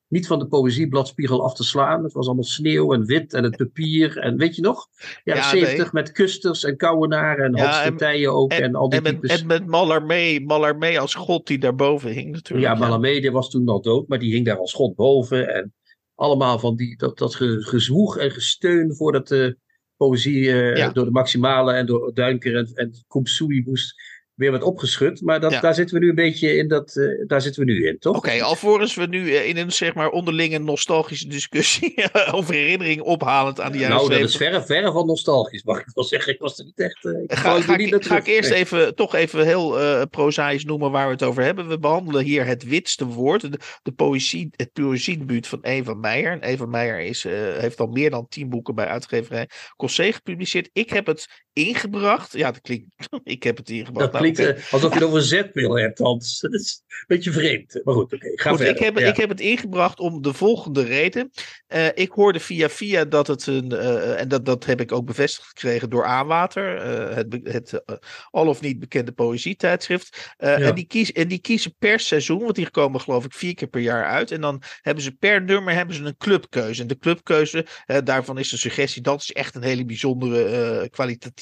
niet van de poëziebladspiegel af te slaan. Het was allemaal sneeuw en wit en het papier. En weet je nog? Jaren ja, zeventig nee. met kusters en kouwenaren en ja, ook. En, en, al die en, met, types. en met Mallarmé, Mallarmé als god die daarboven hing natuurlijk. Ja, Mallarmé die was toen al dood, maar die hing daar als god boven. En allemaal van die, dat, dat gezwoeg en gesteun voordat de poëzie uh, ja. door de Maximale en door Duinker en, en Koepsoei moest weer wat opgeschud. Maar dat, daar zitten we nu een beetje in. Dat, uh, daar zitten we nu in, toch? Oké, okay, alvorens we nu uh, in een zeg maar onderlinge nostalgische discussie [LAUGHS] over herinnering ophalend aan die jaren Nou, dat is verre, verre van nostalgisch, mag ik wel zeggen. Ik was er niet echt... Uh, ik ga, ga, niet ik, ga ik eerst even, toch even heel uh, prozaïs noemen waar we het over hebben. We behandelen hier het witste woord. De, de poëzie, het poëziedebuut van Eva Meijer. En Eva Meijer is, heeft al meer dan tien boeken bij uitgeverij Cossé gepubliceerd. Ik heb het ingebracht. Ja, dat klinkt... [LAUGHS] ik heb het ingebracht. Dat klinkt uh, alsof je over een zetpil hebt, Hans. [LAUGHS] Dat is een beetje vreemd. Maar goed, oké. Okay, ga goed, verder. Ik heb, ja. ik heb het ingebracht om de volgende reden. Uh, ik hoorde via via dat het een... Uh, en dat, dat heb ik ook bevestigd gekregen door Aanwater. het het al of niet bekende poëzietijdschrift. Ja. en, die kies, en die kiezen per seizoen, want die komen geloof ik vier keer per jaar uit. En dan hebben ze per nummer hebben ze een clubkeuze. En de clubkeuze, daarvan is de suggestie... dat is echt een hele bijzondere,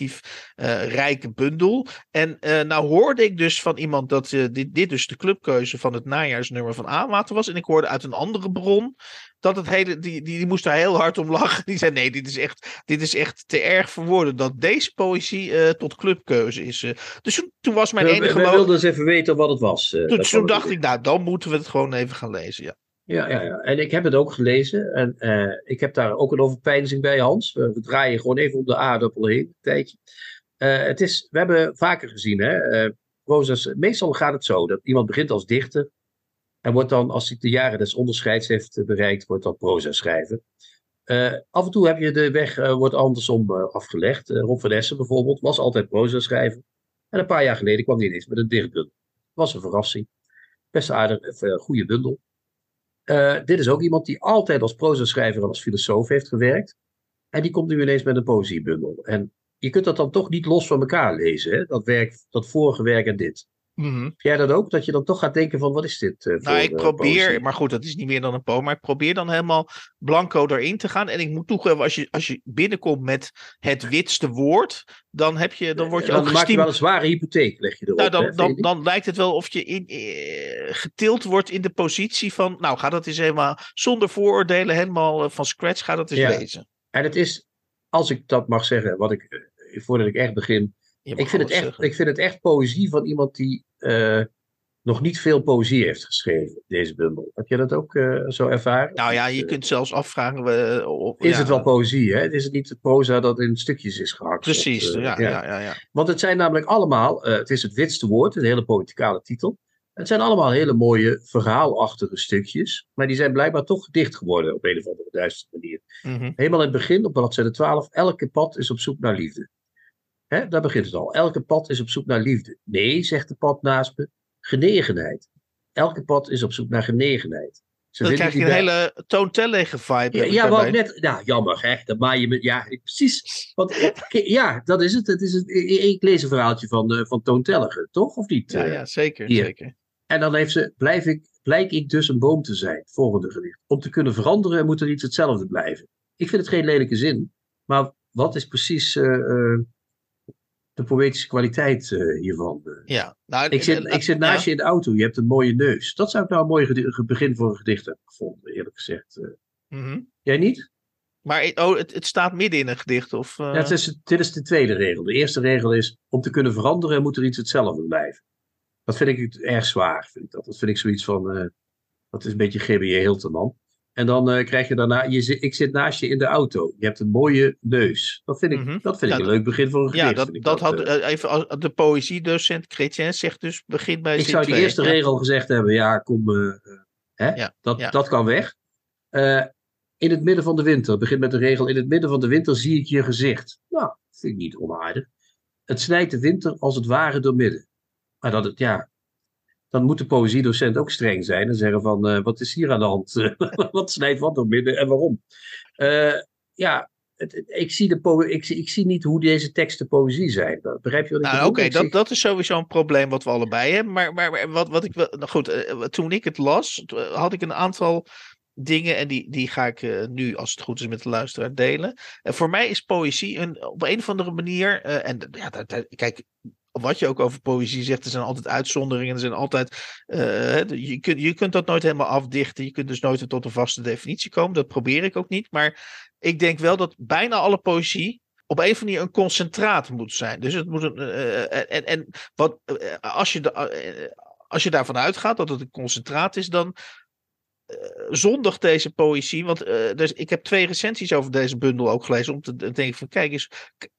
kwalitatief rijke bundel. En nou hoorde ik dus van iemand dat uh, dit, dit dus de clubkeuze van het najaarsnummer van Aanwater was. En ik hoorde uit een andere bron dat het hele, die, die, die moest daar heel hard om lachen. Die zei nee, dit is echt, dit is echt te erg voor woorden dat deze poëzie uh, tot clubkeuze is. Uh, dus toen, toen, was mijn we, enige... We wilden eens even weten wat het was. toen toen dacht ik, nou dan moeten we het gewoon even gaan lezen, ja. Ja, ja, ja, en ik heb het ook gelezen. En uh, ik heb daar ook een overpeinzing bij, Hans. We, draaien gewoon even om de aardappel heen, een tijdje. Uh, het is, we hebben vaker gezien, hè, proza's, meestal gaat het zo dat iemand begint als dichter en wordt dan, als hij de jaren des onderscheids heeft bereikt, wordt dan proza schrijven. Uh, af en toe heb je de weg, wordt andersom afgelegd. Rob van Essen bijvoorbeeld was altijd proza schrijven. En een paar jaar geleden kwam hij ineens met een dichtbundel. was een verrassing. Best aardig, goede bundel. Dit is ook iemand die altijd als proza schrijver en als filosoof heeft gewerkt. En die komt nu ineens met een poëziebundel. En je kunt dat dan toch niet los van elkaar lezen. Hè? Dat, werk, dat vorige werk en dit. Heb jij dat ook? Dat je dan toch gaat denken van wat is dit uh, Nou, ik probeer, poëzie? maar goed, dat is niet meer dan een poem. Maar ik probeer dan helemaal blanco erin te gaan. En ik moet toegeven, als je, als je binnenkomt met het witste woord, dan, heb je, dan word je dan ook maak je gestimuleerd. wel een zware hypotheek, leg je erop. Nou, dan, hè, dan, dan lijkt het wel of je in, eh, getild wordt in de positie van. Nou, ga dat eens helemaal zonder vooroordelen, helemaal uh, van scratch, ga dat eens Ja. lezen. En het is, als ik dat mag zeggen, wat ik, eh, voordat ik echt begin. Ik vind, het echt, zeggen. ik vind het echt poëzie van iemand die eh, nog niet veel poëzie heeft geschreven, deze bundel. Heb je dat ook eh, zo ervaren? Nou ja, je Eh, kunt zelfs afvragen. of- Is ja, het wel poëzie, hè? Is het niet het proza dat in stukjes is gehakt? Precies, Of, ja, ja, ja, ja. Want het zijn namelijk allemaal, het is het witste woord, een hele poëticale titel. Het zijn allemaal hele mooie verhaalachtige stukjes, maar die zijn blijkbaar toch gedicht geworden op een of andere duistere manier. Mhm. Helemaal in het begin, op bladzijde 12, elke pad is op zoek naar liefde. Hè, daar begint het al. Elke pad is op zoek naar liefde. Nee, zegt de pad naast me, genegenheid. Elke pad is op zoek naar genegenheid. Ze Dan krijg je een hele toontellige vibe. ja, wat net. Ja, jammer, hè? Dat maai je me. Ja, precies. Want, eh, ja, dat is het. het, is het ik, lees een verhaaltje van, eh, van toch? Of niet? Ja, Eh, ja, zeker. hier. zeker. En dan heeft ze, blijf ik, blijk ik dus een boom te zijn. Volgende gedicht. Om te kunnen veranderen moet er iets hetzelfde blijven. Ik vind het geen lelijke zin. Maar wat is precies. De poëtische kwaliteit uh, hiervan. Ja, nou, ik zit, ik zit naast je in de auto, je hebt een mooie neus. Dat zou ik nou een mooi begin voor een gedicht hebben gevonden, eerlijk gezegd. Mm Jij niet? Maar oh, het, het, staat midden in een gedicht? Of, ja, het is, dit is de tweede regel. De eerste regel is, om te kunnen veranderen moet er iets hetzelfde blijven. Dat vind ik erg zwaar. Vind ik dat. dat vind ik zoiets van, dat is een beetje GBJ Hilterman. En dan uh, krijg je daarna, je, ik zit naast je in de auto. Je hebt een mooie neus. Dat vind ik, mm -hmm. dat vind ik een leuk begin voor een gedicht. Ja, dat, dat, dat had uh, even de poëziedocent Chrétien zegt dus begin bij Ik zou die eerste ja. regel gezegd hebben, ja, kom, uh, hè? Ja, dat, ja. dat kan weg. in het midden van de winter, begin met de regel, in het midden van de winter zie ik je gezicht. Nou, vind ik niet onaardig. Het snijdt de winter als het ware door midden. Maar dat het, ja, dan moet de poëziedocent ook streng zijn en zeggen van uh, wat is hier aan de hand? [LAUGHS] wat snijdt wat door midden en waarom? Uh, ja, het, ik, zie de ik, ik, zie niet hoe deze teksten poëzie zijn. Begrijp je wat ik nou, Oké, okay, dat, dat is sowieso een probleem wat we allebei hebben. Maar, maar, wat, wat ik wil. Nou goed, uh, toen ik het las, had ik een aantal dingen en die, die ga ik uh, nu, als het goed is, met de luisteraar delen. En voor mij is poëzie een, op een of andere manier. Uh, en ja, dat, dat, kijk, wat je ook over poëzie zegt, er zijn altijd uitzonderingen. Er zijn altijd, uh, je, kunt, je kunt dat nooit helemaal afdichten. Je kunt dus nooit tot een vaste definitie komen. Dat probeer ik ook niet. Maar ik denk wel dat bijna alle poëzie op een of andere manier een concentraat moet zijn. Dus het moet een. Uh, en, en wat, als, je als je daarvan uitgaat dat het een concentraat is, dan zondig deze poëzie. Want uh, dus, ik heb twee recensies over deze bundel ook gelezen. Om te denken van kijk eens.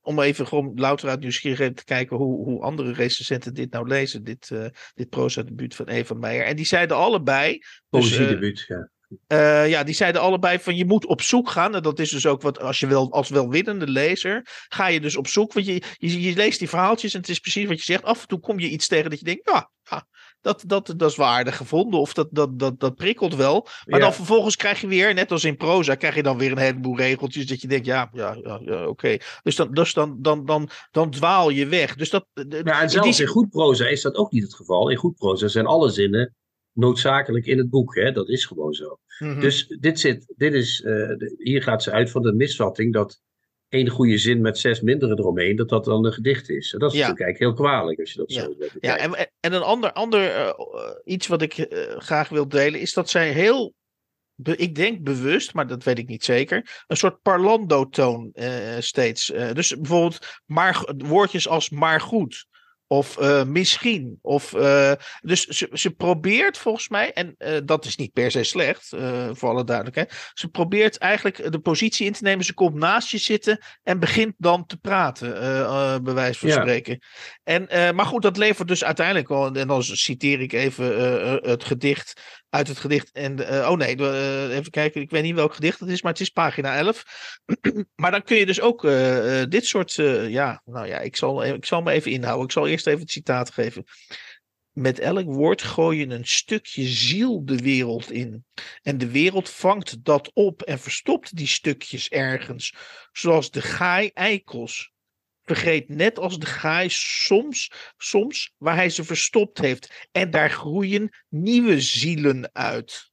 Om even gewoon louter uit nieuwsgierigheid te kijken hoe, hoe andere recensenten dit nou lezen. Dit, uh, dit proza-debuut van Eva Meijer. En die zeiden allebei. Poëzie-debuut, dus, ja. Uh, ja, die zeiden allebei van je moet op zoek gaan. En dat is dus ook wat als je wil, als welwillende lezer, ga je dus op zoek. Want je, je, je leest die verhaaltjes en het is precies wat je zegt. Af en toe kom je iets tegen dat je denkt, ja, ja dat, dat, dat is waardig gevonden. Of dat, dat, dat, dat prikkelt wel. Maar ja. dan vervolgens krijg je weer, net als in proza, krijg je dan weer een heleboel regeltjes. Dat je denkt, ja, ja, ja, ja oké. Okay. Dus, dan, dus dan, dan, dan, dan dwaal je weg. Dus dat, ja, en zelfs die... in goed proza is dat ook niet het geval. In goed proza zijn alle zinnen noodzakelijk in het boek. Hè? Dat is gewoon zo. Mm -hmm. Dus dit, zit, dit is, uh, hier gaat ze uit van de misvatting dat één goede zin met zes mindere eromheen, dat dat dan een gedicht is. En dat is ja. natuurlijk eigenlijk heel kwalijk als je dat ja. zo bekijkt. Ja, en, en een ander, ander uh, iets wat ik uh, graag wil delen, is dat zij heel, ik denk bewust, maar dat weet ik niet zeker, een soort parlando-toon uh, steeds. dus bijvoorbeeld maar, woordjes als maar goed. Of uh, misschien. Of, uh, dus ze, ze probeert volgens mij, en uh, dat is niet per se slecht, voor alle duidelijkheid. Ze probeert eigenlijk de positie in te nemen. Ze komt naast je zitten en begint dan te praten, bij wijze van ja. spreken. En, maar goed, dat levert dus uiteindelijk wel, en dan citeer ik even het gedicht uit het gedicht. En, uh, oh nee, uh, even kijken. Ik weet niet welk gedicht het is, maar het is pagina 11. [CLEARS THROAT] maar dan kun je dus ook uh, dit soort. ja, nou ja, ik zal, ik zal me even inhouden. Ik zal eerst even het citaat geven. Met elk woord gooi je een stukje ziel de wereld in. En de wereld vangt dat op en verstopt die stukjes ergens. Zoals de gaai eikels vergeet net als de gaai soms, soms waar hij ze verstopt heeft. En daar groeien nieuwe zielen uit.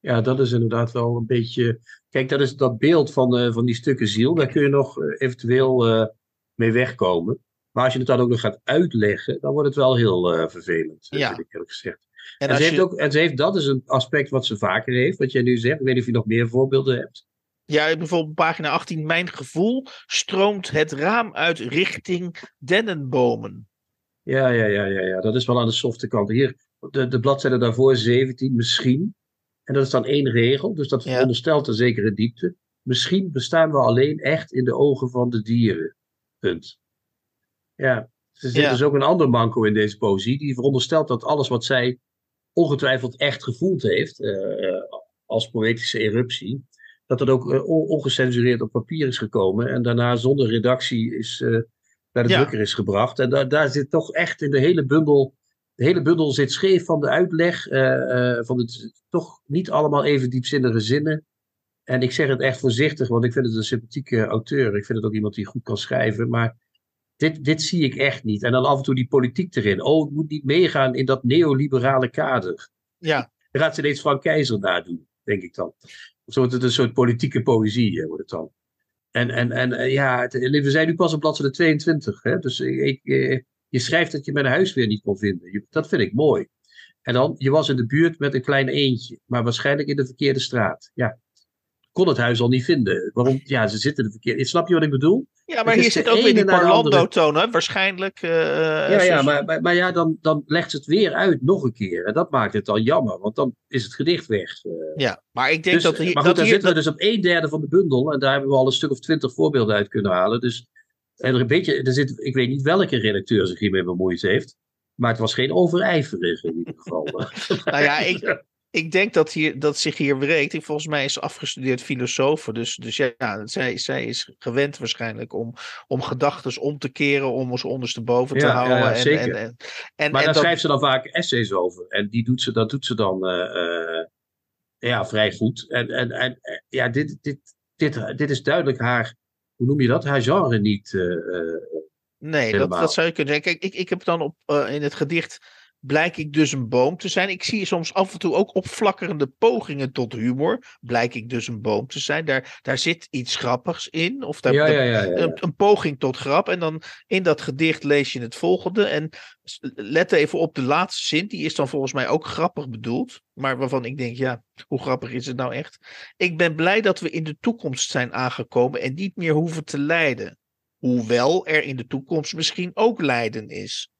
Ja, dat is inderdaad wel een beetje. Kijk, dat is dat beeld van, uh, van die stukken ziel. Daar kun je nog uh, eventueel uh, mee wegkomen. Maar als je het dan ook nog gaat uitleggen, dan wordt het wel heel vervelend. Ja. Ik eerlijk gezegd. En, en, ze heeft ook, en ze heeft, dat is een aspect wat ze vaker heeft, wat jij nu zegt. Ik weet niet of je nog meer voorbeelden hebt. Ja, bijvoorbeeld pagina 18. Mijn gevoel stroomt het raam uit richting dennenbomen. Ja, ja, ja, ja, ja. dat is wel aan de softe kant. Hier, de, de bladzijde daarvoor 17, misschien. En dat is dan één regel, dus dat veronderstelt ja. een zekere diepte. Misschien bestaan we alleen echt in de ogen van de dieren. Punt. Ja, er zit ja. dus ook een ander manco in deze poëzie. Die veronderstelt dat alles wat zij ongetwijfeld echt gevoeld heeft, uh, als poëtische eruptie, dat het ook uh, ongecensureerd op papier is gekomen en daarna zonder redactie is, uh, naar de ja. drukker is gebracht. En da daar zit toch echt in de hele bundel, de hele bundel zit scheef van de uitleg, uh, van het toch niet allemaal even diepzinnige zinnen. En ik zeg het echt voorzichtig, want ik vind het een sympathieke auteur. Ik vind het ook iemand die goed kan schrijven, maar dit, dit zie ik echt niet. En dan af en toe die politiek erin. Oh, het moet niet meegaan in dat neoliberale kader. Ja. Dan gaat ze ineens Frank Keizer nadoen, denk ik dan. Of wordt het een soort politieke poëzie, wordt het dan. En, en, en ja, het, we zijn nu pas op bladzijde 22. Hè? Dus ik, je schrijft dat je mijn huis weer niet kon vinden. Dat vind ik mooi. En dan, je was in de buurt met een klein eentje, maar waarschijnlijk in de verkeerde straat. Ja, kon het huis al niet vinden. Waarom? Ja, ze zitten in de verkeerde. Snap je wat ik bedoel? Ja, maar hier zit ook weer die Parlando-toon, Waarschijnlijk. Uh, ja, ja maar, maar, maar, ja, dan, dan legt ze het weer uit nog een keer. En dat maakt het al jammer, want dan is het gedicht weg. Uh, ja, maar ik denk dus, dat hier. Maar goed, daar zitten we dus op een derde van de bundel. En daar hebben we al een stuk of twintig voorbeelden uit kunnen halen. Dus en er een beetje, er zit, ik weet niet welke redacteur zich hiermee bemoeid heeft. Maar het was geen overijverig in ieder geval. [LAUGHS] [LAUGHS] nou ja, ik, ik denk dat, hier, dat zich hier wreekt. Volgens mij is ze afgestudeerd filosoof. Dus, dus ja, zij, zij is gewend waarschijnlijk om, om gedachten om te keren, om ons ondersteboven te houden. Ja, en, zeker. En, en, maar daar schrijft ze dan vaak essays over. En die doet ze, dat doet ze dan uh, uh, ja, vrij goed. En, en, en ja, dit, dit, dit, dit is duidelijk haar hoe noem je dat, haar genre niet. Uh, nee, dat, dat, zou je kunnen zeggen. Kijk, ik, ik heb dan op, uh, in het gedicht blijk ik dus een boom te zijn. Ik zie soms af en toe ook opflakkerende pogingen tot humor. Blijk ik dus een boom te zijn. Daar, daar zit iets grappigs in. Of daar, ja, ja, ja, een, een, poging tot grap. En dan in dat gedicht lees je het volgende. En let even op de laatste zin. Die is dan volgens mij ook grappig bedoeld. Maar waarvan ik denk, ja, hoe grappig is het nou echt? Ik ben blij dat we in de toekomst zijn aangekomen en niet meer hoeven te lijden. Hoewel er in de toekomst misschien ook lijden is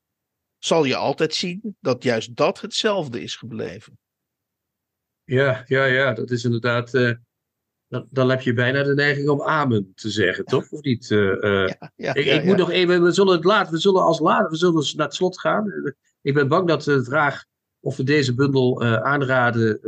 zal je altijd zien dat juist dat hetzelfde is gebleven. Ja, ja, ja, dat is inderdaad. Uh, dan, dan, heb je bijna de neiging om amen te zeggen, toch? Of niet? Uh, ja, ja, ik, ik moet nog even. We zullen het laten. We zullen als later. We zullen naar het slot gaan. Ik ben bang dat de vraag of we deze bundel aanraden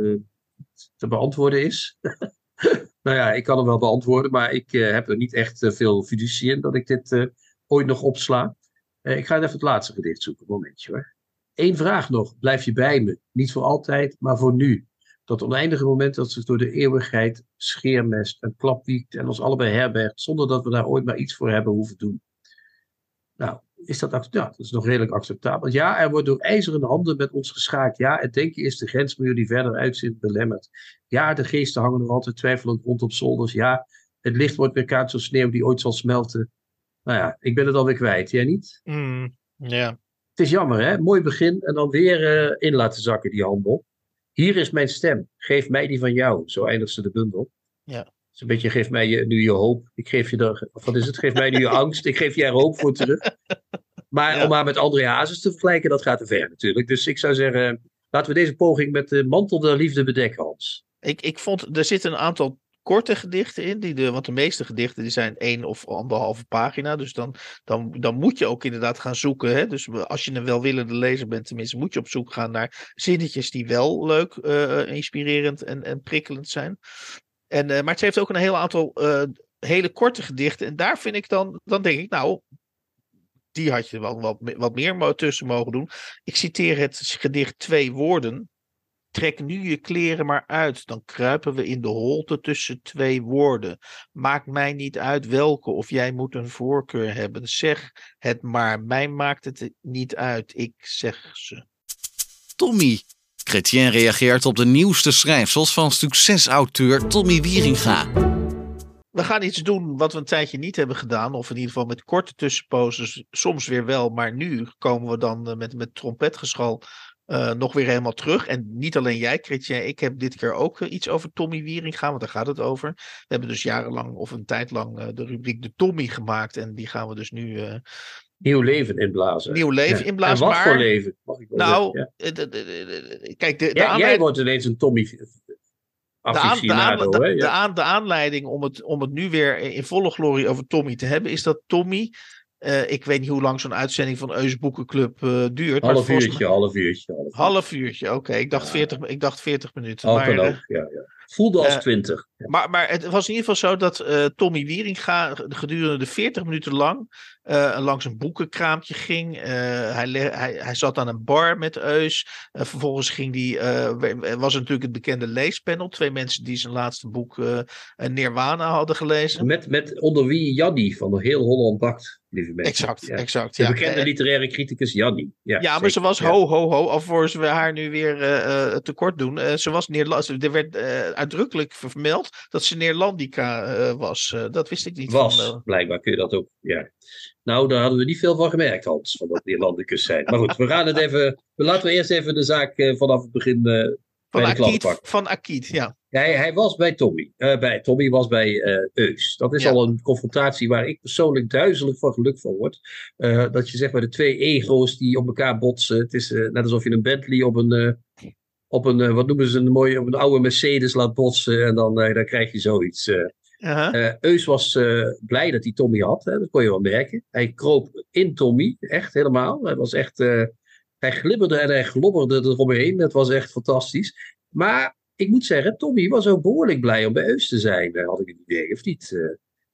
te beantwoorden is. [LAUGHS] nou ja, ik kan hem wel beantwoorden, maar ik heb er niet echt veel fiducie in dat ik dit ooit nog opsla. Uh, ik ga even het laatste gedicht zoeken. Momentje hoor. Eén vraag nog. Blijf je bij me? Niet voor altijd, maar voor nu. Dat oneindige moment dat zich door de eeuwigheid scheermest en klapwiekt en ons allebei herbergt, zonder dat we daar ooit maar iets voor hebben hoeven doen. Nou, is dat, ja, dat is nog redelijk acceptabel. Ja, er wordt door ijzeren handen met ons geschaakt. Ja, het denken is de grensmuur die verder uitzit belemmerd. Ja, de geesten hangen nog altijd twijfelend rond op zolders. Ja, het licht wordt weer kaart sneeuw die ooit zal smelten. Nou ja, ik ben het alweer kwijt. Jij niet? Mm, ja. Het is jammer, hè? Mooi begin en dan weer uh, in laten zakken, die handel. Hier is mijn stem. Geef mij die van jou. Zo eindigt ze de bundel. Ja. is een beetje, geef mij je, nu je hoop. Ik geef je er, wat is het? Geef mij nu je [LAUGHS] angst. Ik geef je er hoop voor terug. Maar om maar met André Hazes te vergelijken, dat gaat te ver natuurlijk. Dus ik zou zeggen, laten we deze poging met de mantel der liefde bedekken, Hans. Ik, ik vond, er zitten een aantal korte gedichten in. Die de, want de meeste gedichten die zijn één of anderhalve pagina. Dus dan, dan, dan moet je ook inderdaad gaan zoeken. Hè? Dus als je een welwillende lezer bent, tenminste, moet je op zoek gaan naar zinnetjes die wel leuk, uh, inspirerend en, en prikkelend zijn. En, uh, maar het heeft ook een heel aantal uh, hele korte gedichten. En daar vind ik dan, dan denk ik, nou, die had je wel wat, wat meer tussen mogen doen. Ik citeer het gedicht Twee Woorden. Trek nu je kleren maar uit, dan kruipen we in de holte tussen twee woorden. Maakt mij niet uit welke of jij moet een voorkeur hebben. Zeg het maar, mij maakt het niet uit, ik zeg ze. Tommy. Chrétien reageert op de nieuwste schrijfsels van succesauteur Tommy Wieringa. We gaan iets doen wat we een tijdje niet hebben gedaan. Of in ieder geval met korte tussenposes. Soms weer wel. Maar nu komen we dan eh, met, met trompetgeschal uh, nog weer helemaal terug. En niet alleen jij, Chrétien, ik heb dit keer ook uh, iets over Tommy Wieringa, want daar gaat het over. We hebben dus jarenlang of een tijd lang uh, de rubriek De Tommy gemaakt. En die gaan we dus nu. Nieuw leven inblazen. Nieuw leven ja. inblazen. En wat voor leven? Mag ik nou, ja. de, de, de, kijk, jij wordt ineens een Tommy. De, aan, de, aan, de, de, aan, de aanleiding om het, om het nu weer in volle glorie over Tommy te hebben, is dat Tommy uh, ik weet niet hoe lang zo'n uitzending van Eus Boekenclub uh, duurt. Half uurtje, half uurtje. Half, half uurtje, oké. Okay. Ik, dacht ja. 40, ik dacht 40 minuten. Maar, ook, ja, ja. Voelde als uh, 20. Ja. Maar, maar het was in ieder geval zo dat Tommy Wieringa gedurende de 40 minuten lang langs een boekenkraampje ging. hij, hij, hij zat aan een bar met Eus. vervolgens ging die, was natuurlijk het bekende leespanel. Twee mensen die zijn laatste boek Nirvana hadden gelezen. Met, met onder wie Jannie van de Heel Holland Bakt lieve mensen. Exact, ja. exact. De bekende literaire criticus Jannie. Ja, ja maar ze was ho, ho, ho, alvorens we haar nu weer tekort doen. Ze was Nederlands. Er werd uitdrukkelijk vermeld dat ze Neerlandica uh, was. Uh, dat wist ik niet. Was, van, blijkbaar kun je dat ook. Ja. Nou, daar hadden we niet veel van gemerkt, Hans, van dat Neerlandicus zijn. Maar goed, we gaan het even. Laten we eerst even de zaak vanaf het begin van Akiet, van Akiet, ja. Hij, hij was bij Tommy. Uh, bij, Tommy was bij uh, Eus. Dat is al een confrontatie waar ik persoonlijk duizelig van geluk van word. Uh, dat je zeg maar de twee ego's die op elkaar botsen. Het is net alsof je een Bentley op een, op een wat noemen ze een mooie, op een oude Mercedes laat botsen. En dan, dan krijg je zoiets. -huh. Eus was blij dat hij Tommy had. Hè, dat kon je wel merken. Hij kroop in Tommy, echt helemaal. Hij was echt hij glibberde en hij globberde eromheen. Dat was echt fantastisch. Maar ik moet zeggen, Tommy was ook behoorlijk blij om bij Eus te zijn, had ik het idee, of niet?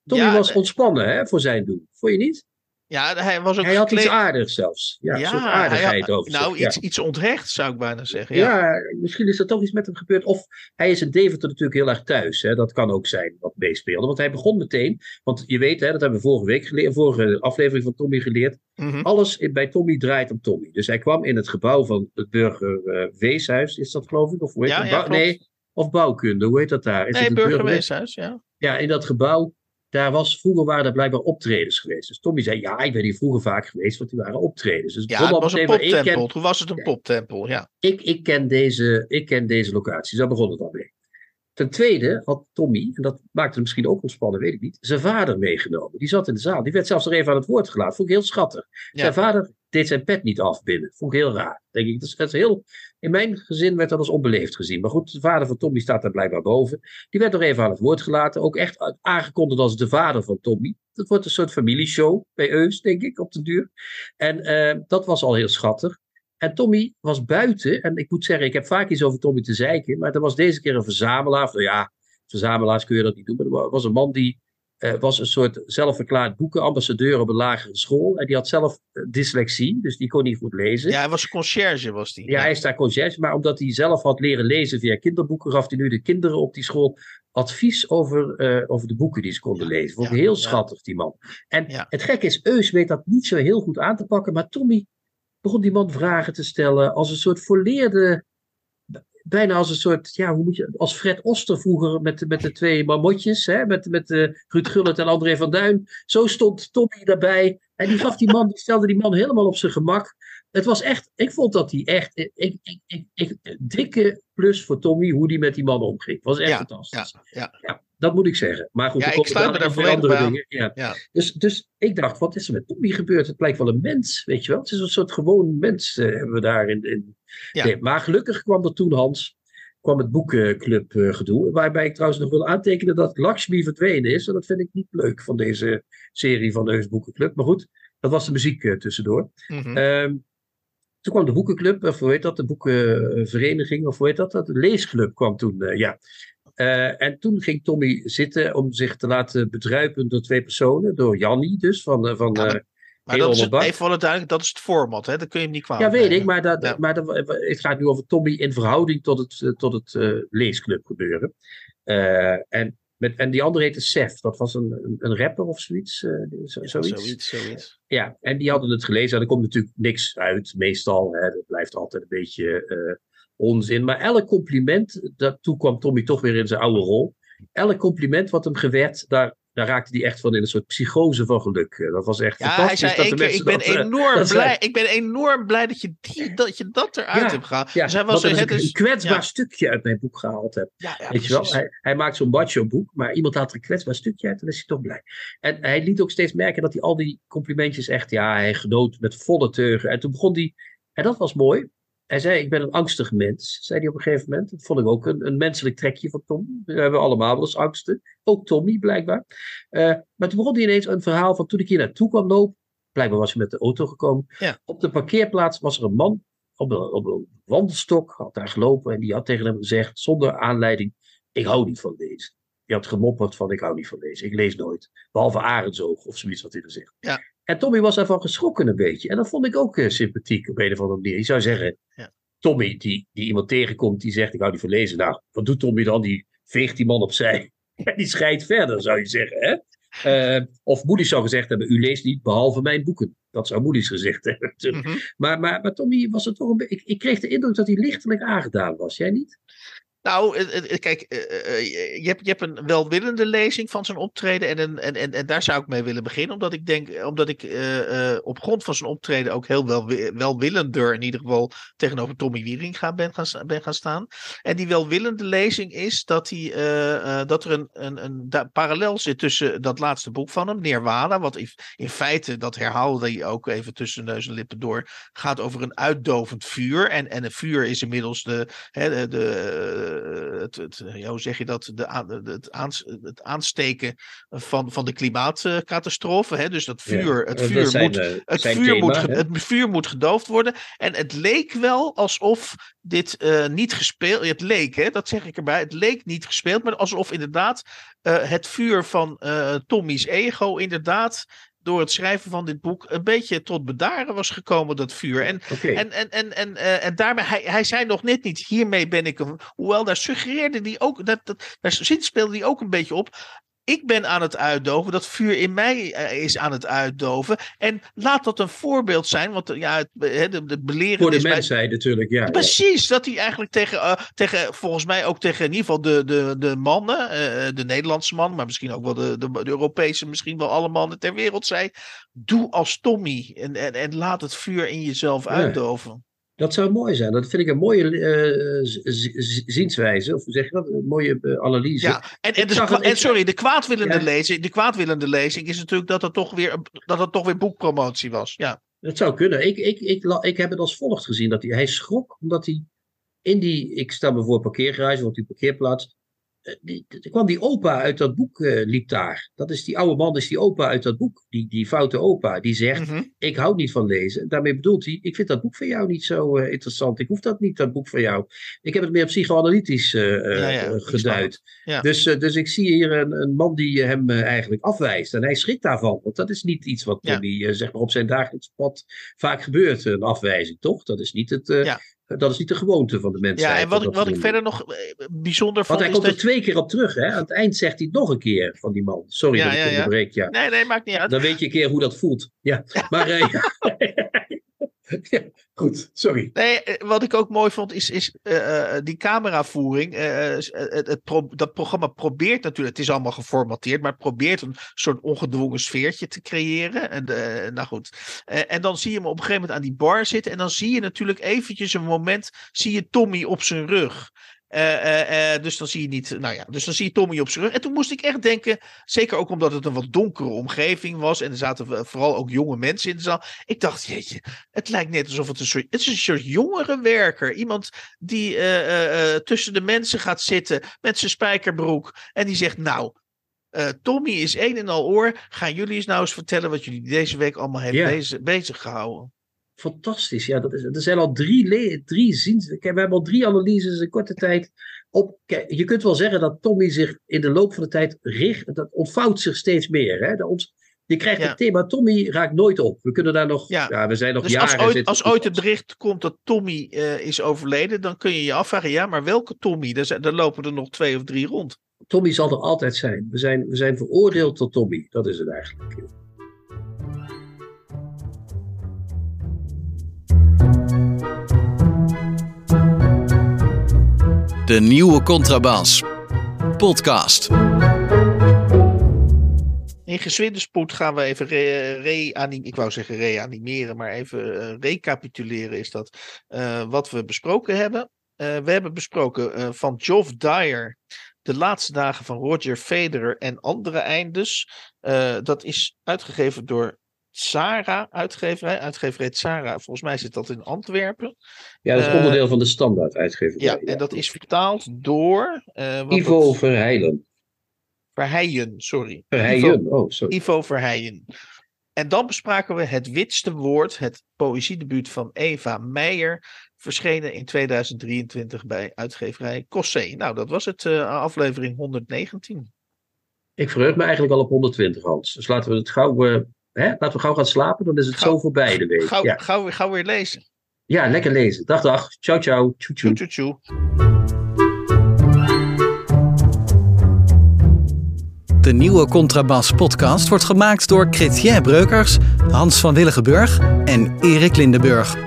Tommy was ontspannen hè, voor zijn doen. Vond je niet? Ja, hij was ook Hij had iets aardigs zelfs. Ja, ja een soort aardigheid over Nou, iets, iets onterecht zou ik bijna zeggen. Ja. ja. misschien is er toch iets met hem gebeurd. Of hij is in Deventer natuurlijk heel erg thuis. Hè? Dat kan ook zijn wat meespeelde. Want hij begon meteen, want je weet, hè, dat hebben we vorige week geleerd, vorige aflevering van Tommy geleerd. Mhm. Alles bij Tommy draait om Tommy. Dus hij kwam in het gebouw van het Burger uh, Weeshuis, is dat geloof ik? Of hoe heet ja, dat? Ja, nee, of bouwkunde, hoe heet dat daar? Is nee, het Burger Weeshuis, ja. Ja, in dat gebouw daar was, vroeger waren er blijkbaar optredens geweest. Dus Tommy zei, ja, ik ben hier vroeger vaak geweest, want die waren optredens. Dus ja, het was een poptempel. Toen was het een poptempel, ja. Ik, ik, ken deze, ik ken deze locatie, daar begon het al mee. Ten tweede had Tommy, en dat maakte hem misschien ook ontspannen, weet ik niet, zijn vader meegenomen. Die zat in de zaal. Die werd zelfs nog even aan het woord gelaten. Vond ik heel schattig. Ja. Zijn vader deed zijn pet niet af binnen. Vond ik heel raar. Denk ik. Dat is, dat is heel, in mijn gezin werd dat als onbeleefd gezien. Maar goed, de vader van Tommy staat daar blijkbaar boven. Die werd nog even aan het woord gelaten. Ook echt aangekondigd als de vader van Tommy. Dat wordt een soort familieshow bij Eus, denk ik, op de duur. En uh, dat was al heel schattig. En Tommy was buiten. En ik moet zeggen, ik heb vaak iets over Tommy te zeiken. Maar er was deze keer een verzamelaar. Nou ja, verzamelaars kun je dat niet doen. Maar er was een man die uh, was een soort zelfverklaard boekenambassadeur op een lagere school. En die had zelf uh, dyslexie, dus die kon niet goed lezen. Ja, hij was conciërge, was die. Ja, hij is daar conciërge. Maar omdat hij zelf had leren lezen via kinderboeken, gaf hij nu de kinderen op die school advies over, uh, over de boeken die ze konden lezen. Vond ik ja, heel schattig, die man. En het gekke is, Eus weet dat niet zo heel goed aan te pakken. Maar Tommy begon die man vragen te stellen als een soort volleerde bijna als een soort, ja, hoe moet je, als Fred Oster vroeger met, met de twee marmotjes, hè, met, met uh, Ruud Gullit en André van Duin. Zo stond Tommy daarbij. En die gaf die man, die stelde die man helemaal op zijn gemak. Het was echt, ik vond dat hij echt, ik, ik, ik, ik, dikke plus voor Tommy hoe die met die man omging. Was echt Ja, fantastisch. Ja, ja. Dat moet ik zeggen. Maar goed, Ja, er ik sluit me dadelijk daar volledig bij. Ja. Dus, dus ik dacht, wat is er met Tommy gebeurd? Het lijkt wel een mens, weet je wel. Het is een soort gewoon mens, eh, hebben we daar in. in. Nee, maar gelukkig kwam er toen, Hans, kwam het boekenclub eh, gedoe. Waarbij ik trouwens nog wil aantekenen dat Lakshmi verdwenen is. En dat vind ik niet leuk van deze serie van de Heus Boekenclub. Maar goed, dat was de muziek eh, tussendoor. Mhm. Ehm, toen kwam de boekenclub, of hoe heet dat, de boekenvereniging, of hoe heet dat? De leesclub kwam toen, eh, ja. Eh, en toen ging Tommy zitten om zich te laten bedruipen door twee personen. Door Jannie dus, van, eh, van Ja, maar- eh, dat is het, even duidelijk, dat is het format, hè? Dat kun je hem niet kwalijk Ja, weet ik, maar, dat, Ja. maar dat, het gaat nu over Tommy in verhouding tot het, eh, tot het eh, leesclub gebeuren. Eh, en, met, en die andere heette Sef, dat was een, een, rapper of zoiets. eh, zo, Ja, zoiets. zoiets, zoiets. Ja, en die hadden het gelezen en er komt natuurlijk niks uit, meestal. Hè, dat blijft altijd een beetje eh, onzin. Maar elk compliment, dat, toen kwam Tommy toch weer in zijn oude rol. Elk compliment wat hem gewerd, daar, daar raakte hij echt van in een soort psychose van geluk. Eh, Dat was echt Ja, hij fantastisch. zei dat de ik mensen ben, dat, eh, enorm dat blij, zei. ik ben enorm blij dat je, die, dat, je dat eruit Ja, hebt gehaald. Ja, dus hij was zo, een, is, een kwetsbaar ja. stukje uit mijn boek gehaald heb. Weet je wel? Hij, hij maakt zo'n macho boek, maar iemand haalt er een kwetsbaar stukje uit en dan is hij toch blij. En hij liet ook steeds merken dat hij al die complimentjes echt, ja, hij genoot met volle teugen. En toen begon hij, en dat was mooi. Hij zei, ik ben een angstig mens, zei hij op een gegeven moment. Dat vond ik ook een, een menselijk trekje van Tom. We hebben allemaal wel eens angsten. Ook Tommy, blijkbaar. Eh, maar toen begon hij ineens een verhaal van toen ik hier naartoe kwam lopen. Blijkbaar was hij met de auto gekomen. Ja. Op de parkeerplaats was er een man op een, op een wandelstok, had daar gelopen. En die had tegen hem gezegd, zonder aanleiding, ik hou niet van lezen. Die had gemopperd van, ik hou niet van lezen. Ik lees nooit. Behalve Arendsoog of zoiets wat hij er zegt. Ja. En Tommy was daarvan geschrokken een beetje. En dat vond ik ook eh, sympathiek op een of andere manier. Je zou zeggen, Ja. Tommy die, die iemand tegenkomt die zegt, ik hou niet van lezen. Nou, wat doet Tommy dan? Die veegt die man opzij. [LAUGHS] En die scheidt verder, zou je zeggen. Hè? Eh, of Moody's zou gezegd hebben, u leest niet behalve mijn boeken. Dat zou Moody's gezegd hebben. Mhm. Maar, maar, maar Tommy was er toch een beetje... Ik, ik kreeg de indruk dat hij lichtelijk aangedaan was. Jij niet? Nou, kijk, je hebt, je hebt een welwillende lezing van zijn optreden. En, en, en, en daar zou ik mee willen beginnen. Omdat ik denk, omdat ik op grond van zijn optreden ook heel wel, welwillender in ieder geval tegenover Tommy Wieringa ben gaan, ben gaan staan. En die welwillende lezing is dat, hij, dat er een, een, een parallel zit tussen dat laatste boek van hem, Nirvana. Wat in, in feite, dat herhaalde hij ook even tussen neus en lippen door, gaat over een uitdovend vuur. En, en een vuur is inmiddels de, hè, de, het, het, hoe zeg je dat, de, het, aans, het aansteken van, van de klimaatcatastrofe. Hè? Dus dat vuur, het, vuur, moet, het, vuur moet, het vuur moet gedoofd worden. En het leek wel alsof dit uh, niet gespeeld, het leek, hè, dat zeg ik erbij, het leek niet gespeeld, maar alsof inderdaad uh, het vuur van Tommy's ego inderdaad door het schrijven van dit boek een beetje tot bedaren was gekomen, dat vuur. En, en, en, en, en, uh, en daarmee, hij, hij zei nog net niet, hiermee ben ik een. Hoewel daar suggereerde hij ook, dat, dat, daar speelde hij ook een beetje op ik ben aan het uitdoven. Dat vuur in mij eh, is aan het uitdoven. En laat dat een voorbeeld zijn. Want ja, het, de, de beleren. Voor de mensheid natuurlijk, ja. Precies, dat hij eigenlijk tegen, uh, tegen, volgens mij ook tegen in ieder geval de, de, de mannen, uh, de Nederlandse man, maar misschien ook wel de, de, de, Europese, misschien wel alle mannen ter wereld zei. Doe als Tommy en, en, en laat het vuur in jezelf uitdoven. Dat zou mooi zijn. Dat vind ik een mooie uh, zienswijze. Of zeg je dat? Een mooie uh, analyse. Ja, en, en, dus, en sorry, de kwaadwillende, lezing, de kwaadwillende lezing is natuurlijk dat het toch weer, dat het toch weer boekpromotie was. Ja. Dat zou kunnen. Ik, ik, ik, ik, heb het als volgt gezien. Dat hij, hij schrok omdat hij in die, ik stel me voor parkeergarage, op die parkeerplaats, er eh, kwam die opa uit dat boek, uh, liep daar. Dat is die oude man, is die opa uit dat boek. Die, die foute opa, die zegt, mhm. ik hou niet van lezen. Daarmee bedoelt hij, ik vind dat boek van jou niet zo uh, interessant. Ik hoef dat niet, dat boek van jou. Ik heb het meer psychoanalytisch uh, ja, ja, geduid. Ja. Dus, dus ik zie hier een, een man die hem eigenlijk afwijst. En hij schrikt daarvan. Want dat is niet iets wat die, zeg maar op zijn dagelijks pad vaak gebeurt. Een afwijzing, toch? Dat is niet het, dat is niet de gewoonte van de mensen. Ja, en wat, ik, wat ik verder nog eh, bijzonder vond. Want hij komt er twee keer op terug. Hè? Aan het eind zegt hij het nog een keer van die man. Sorry dat ik ja, onderbreek. Ja. Nee, nee, maakt niet uit. Dan weet je een keer hoe dat voelt. Ja, maar. [LAUGHS] [LAUGHS] [LAUGHS] Ja, goed, sorry. Nee, eh, wat ik ook mooi vond is, is uh, die cameravoering. Het, dat programma probeert natuurlijk, het is allemaal geformateerd, maar probeert een soort ongedwongen sfeertje te creëren. En, nou goed. en dan zie je hem op een gegeven moment aan die bar zitten. En dan zie je natuurlijk eventjes een moment, zie je Tommy op zijn rug. Uh, uh, dus dan zie je niet, nou ja, dus dan zie je Tommy op zijn rug. En toen moest ik echt denken, zeker ook omdat het een wat donkere omgeving was. En er zaten vooral ook jonge mensen in de zaal. Ik dacht, jeetje, het lijkt net alsof het een soort, het is een soort jongere werker. Iemand die tussen de mensen gaat zitten met zijn spijkerbroek. En die zegt, nou, Tommy is een en al oor. Gaan jullie eens nou eens vertellen wat jullie deze week allemaal hebben bezig, bezig gehouden? Fantastisch. Ja, dat is, er zijn al drie, drie ziens. We hebben al drie analyses in korte tijd. Op, je kunt wel zeggen dat Tommy zich in de loop van de tijd richt. Dat ontvouwt zich steeds meer. Hè? ons, je krijgt het thema Tommy raakt nooit op. We kunnen daar nog. Ja, we zijn nog dus jaren. Als ooit, als ooit het bericht komt dat Tommy uh, is overleden, dan kun je je afvragen: ja, maar welke Tommy? Daar, daar lopen er nog twee of drie rond. Tommy zal er altijd zijn. We zijn, we zijn veroordeeld tot Tommy. Dat is het eigenlijk. De nieuwe Contrabas. Podcast. In gezwinde spoed gaan we even reanimeren. ik wou zeggen reanimeren, maar even uh, recapituleren is dat uh, wat we besproken hebben. Uh, we hebben besproken van Geoff Dyer de laatste dagen van Roger Federer en andere eindes. dat is uitgegeven door Sara uitgeverij. Uitgeverij Sara, volgens mij zit dat in Antwerpen. Ja, dat is uh, onderdeel van de standaard uitgeverij. Ja, en dat is vertaald door... Uh, Ivo dat... Verheilen. Verheijen, sorry. Verheijen, Ivo, oh sorry. Ivo Verheijen. En dan bespraken we Het Witste Woord, het poëziedebuut van Eva Meijer, verschenen in 2023 bij uitgeverij Cossé. Nou, dat was het, uh, aflevering 119. Ik verheug me eigenlijk al op 120, Hans. Dus laten we het gauw Hè? Laten we gauw gaan slapen, dan is het zo voorbij de week. Gauw, ja. gauw, gauw weer lezen. Ja, lekker lezen. Dag, dag. Ciao, ciao. Tjoe, tjoe. tjoe, De nieuwe Contrabas podcast wordt gemaakt door Chrétien Breukers, Hans van Willigenburg en Erik Lindenburg.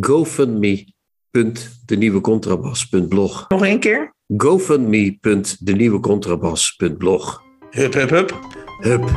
gofundme.denieuwecontrabas.blog. Nog één keer? gofundme.denieuwecontrabas.blog. Hup, hup, hup. Hup.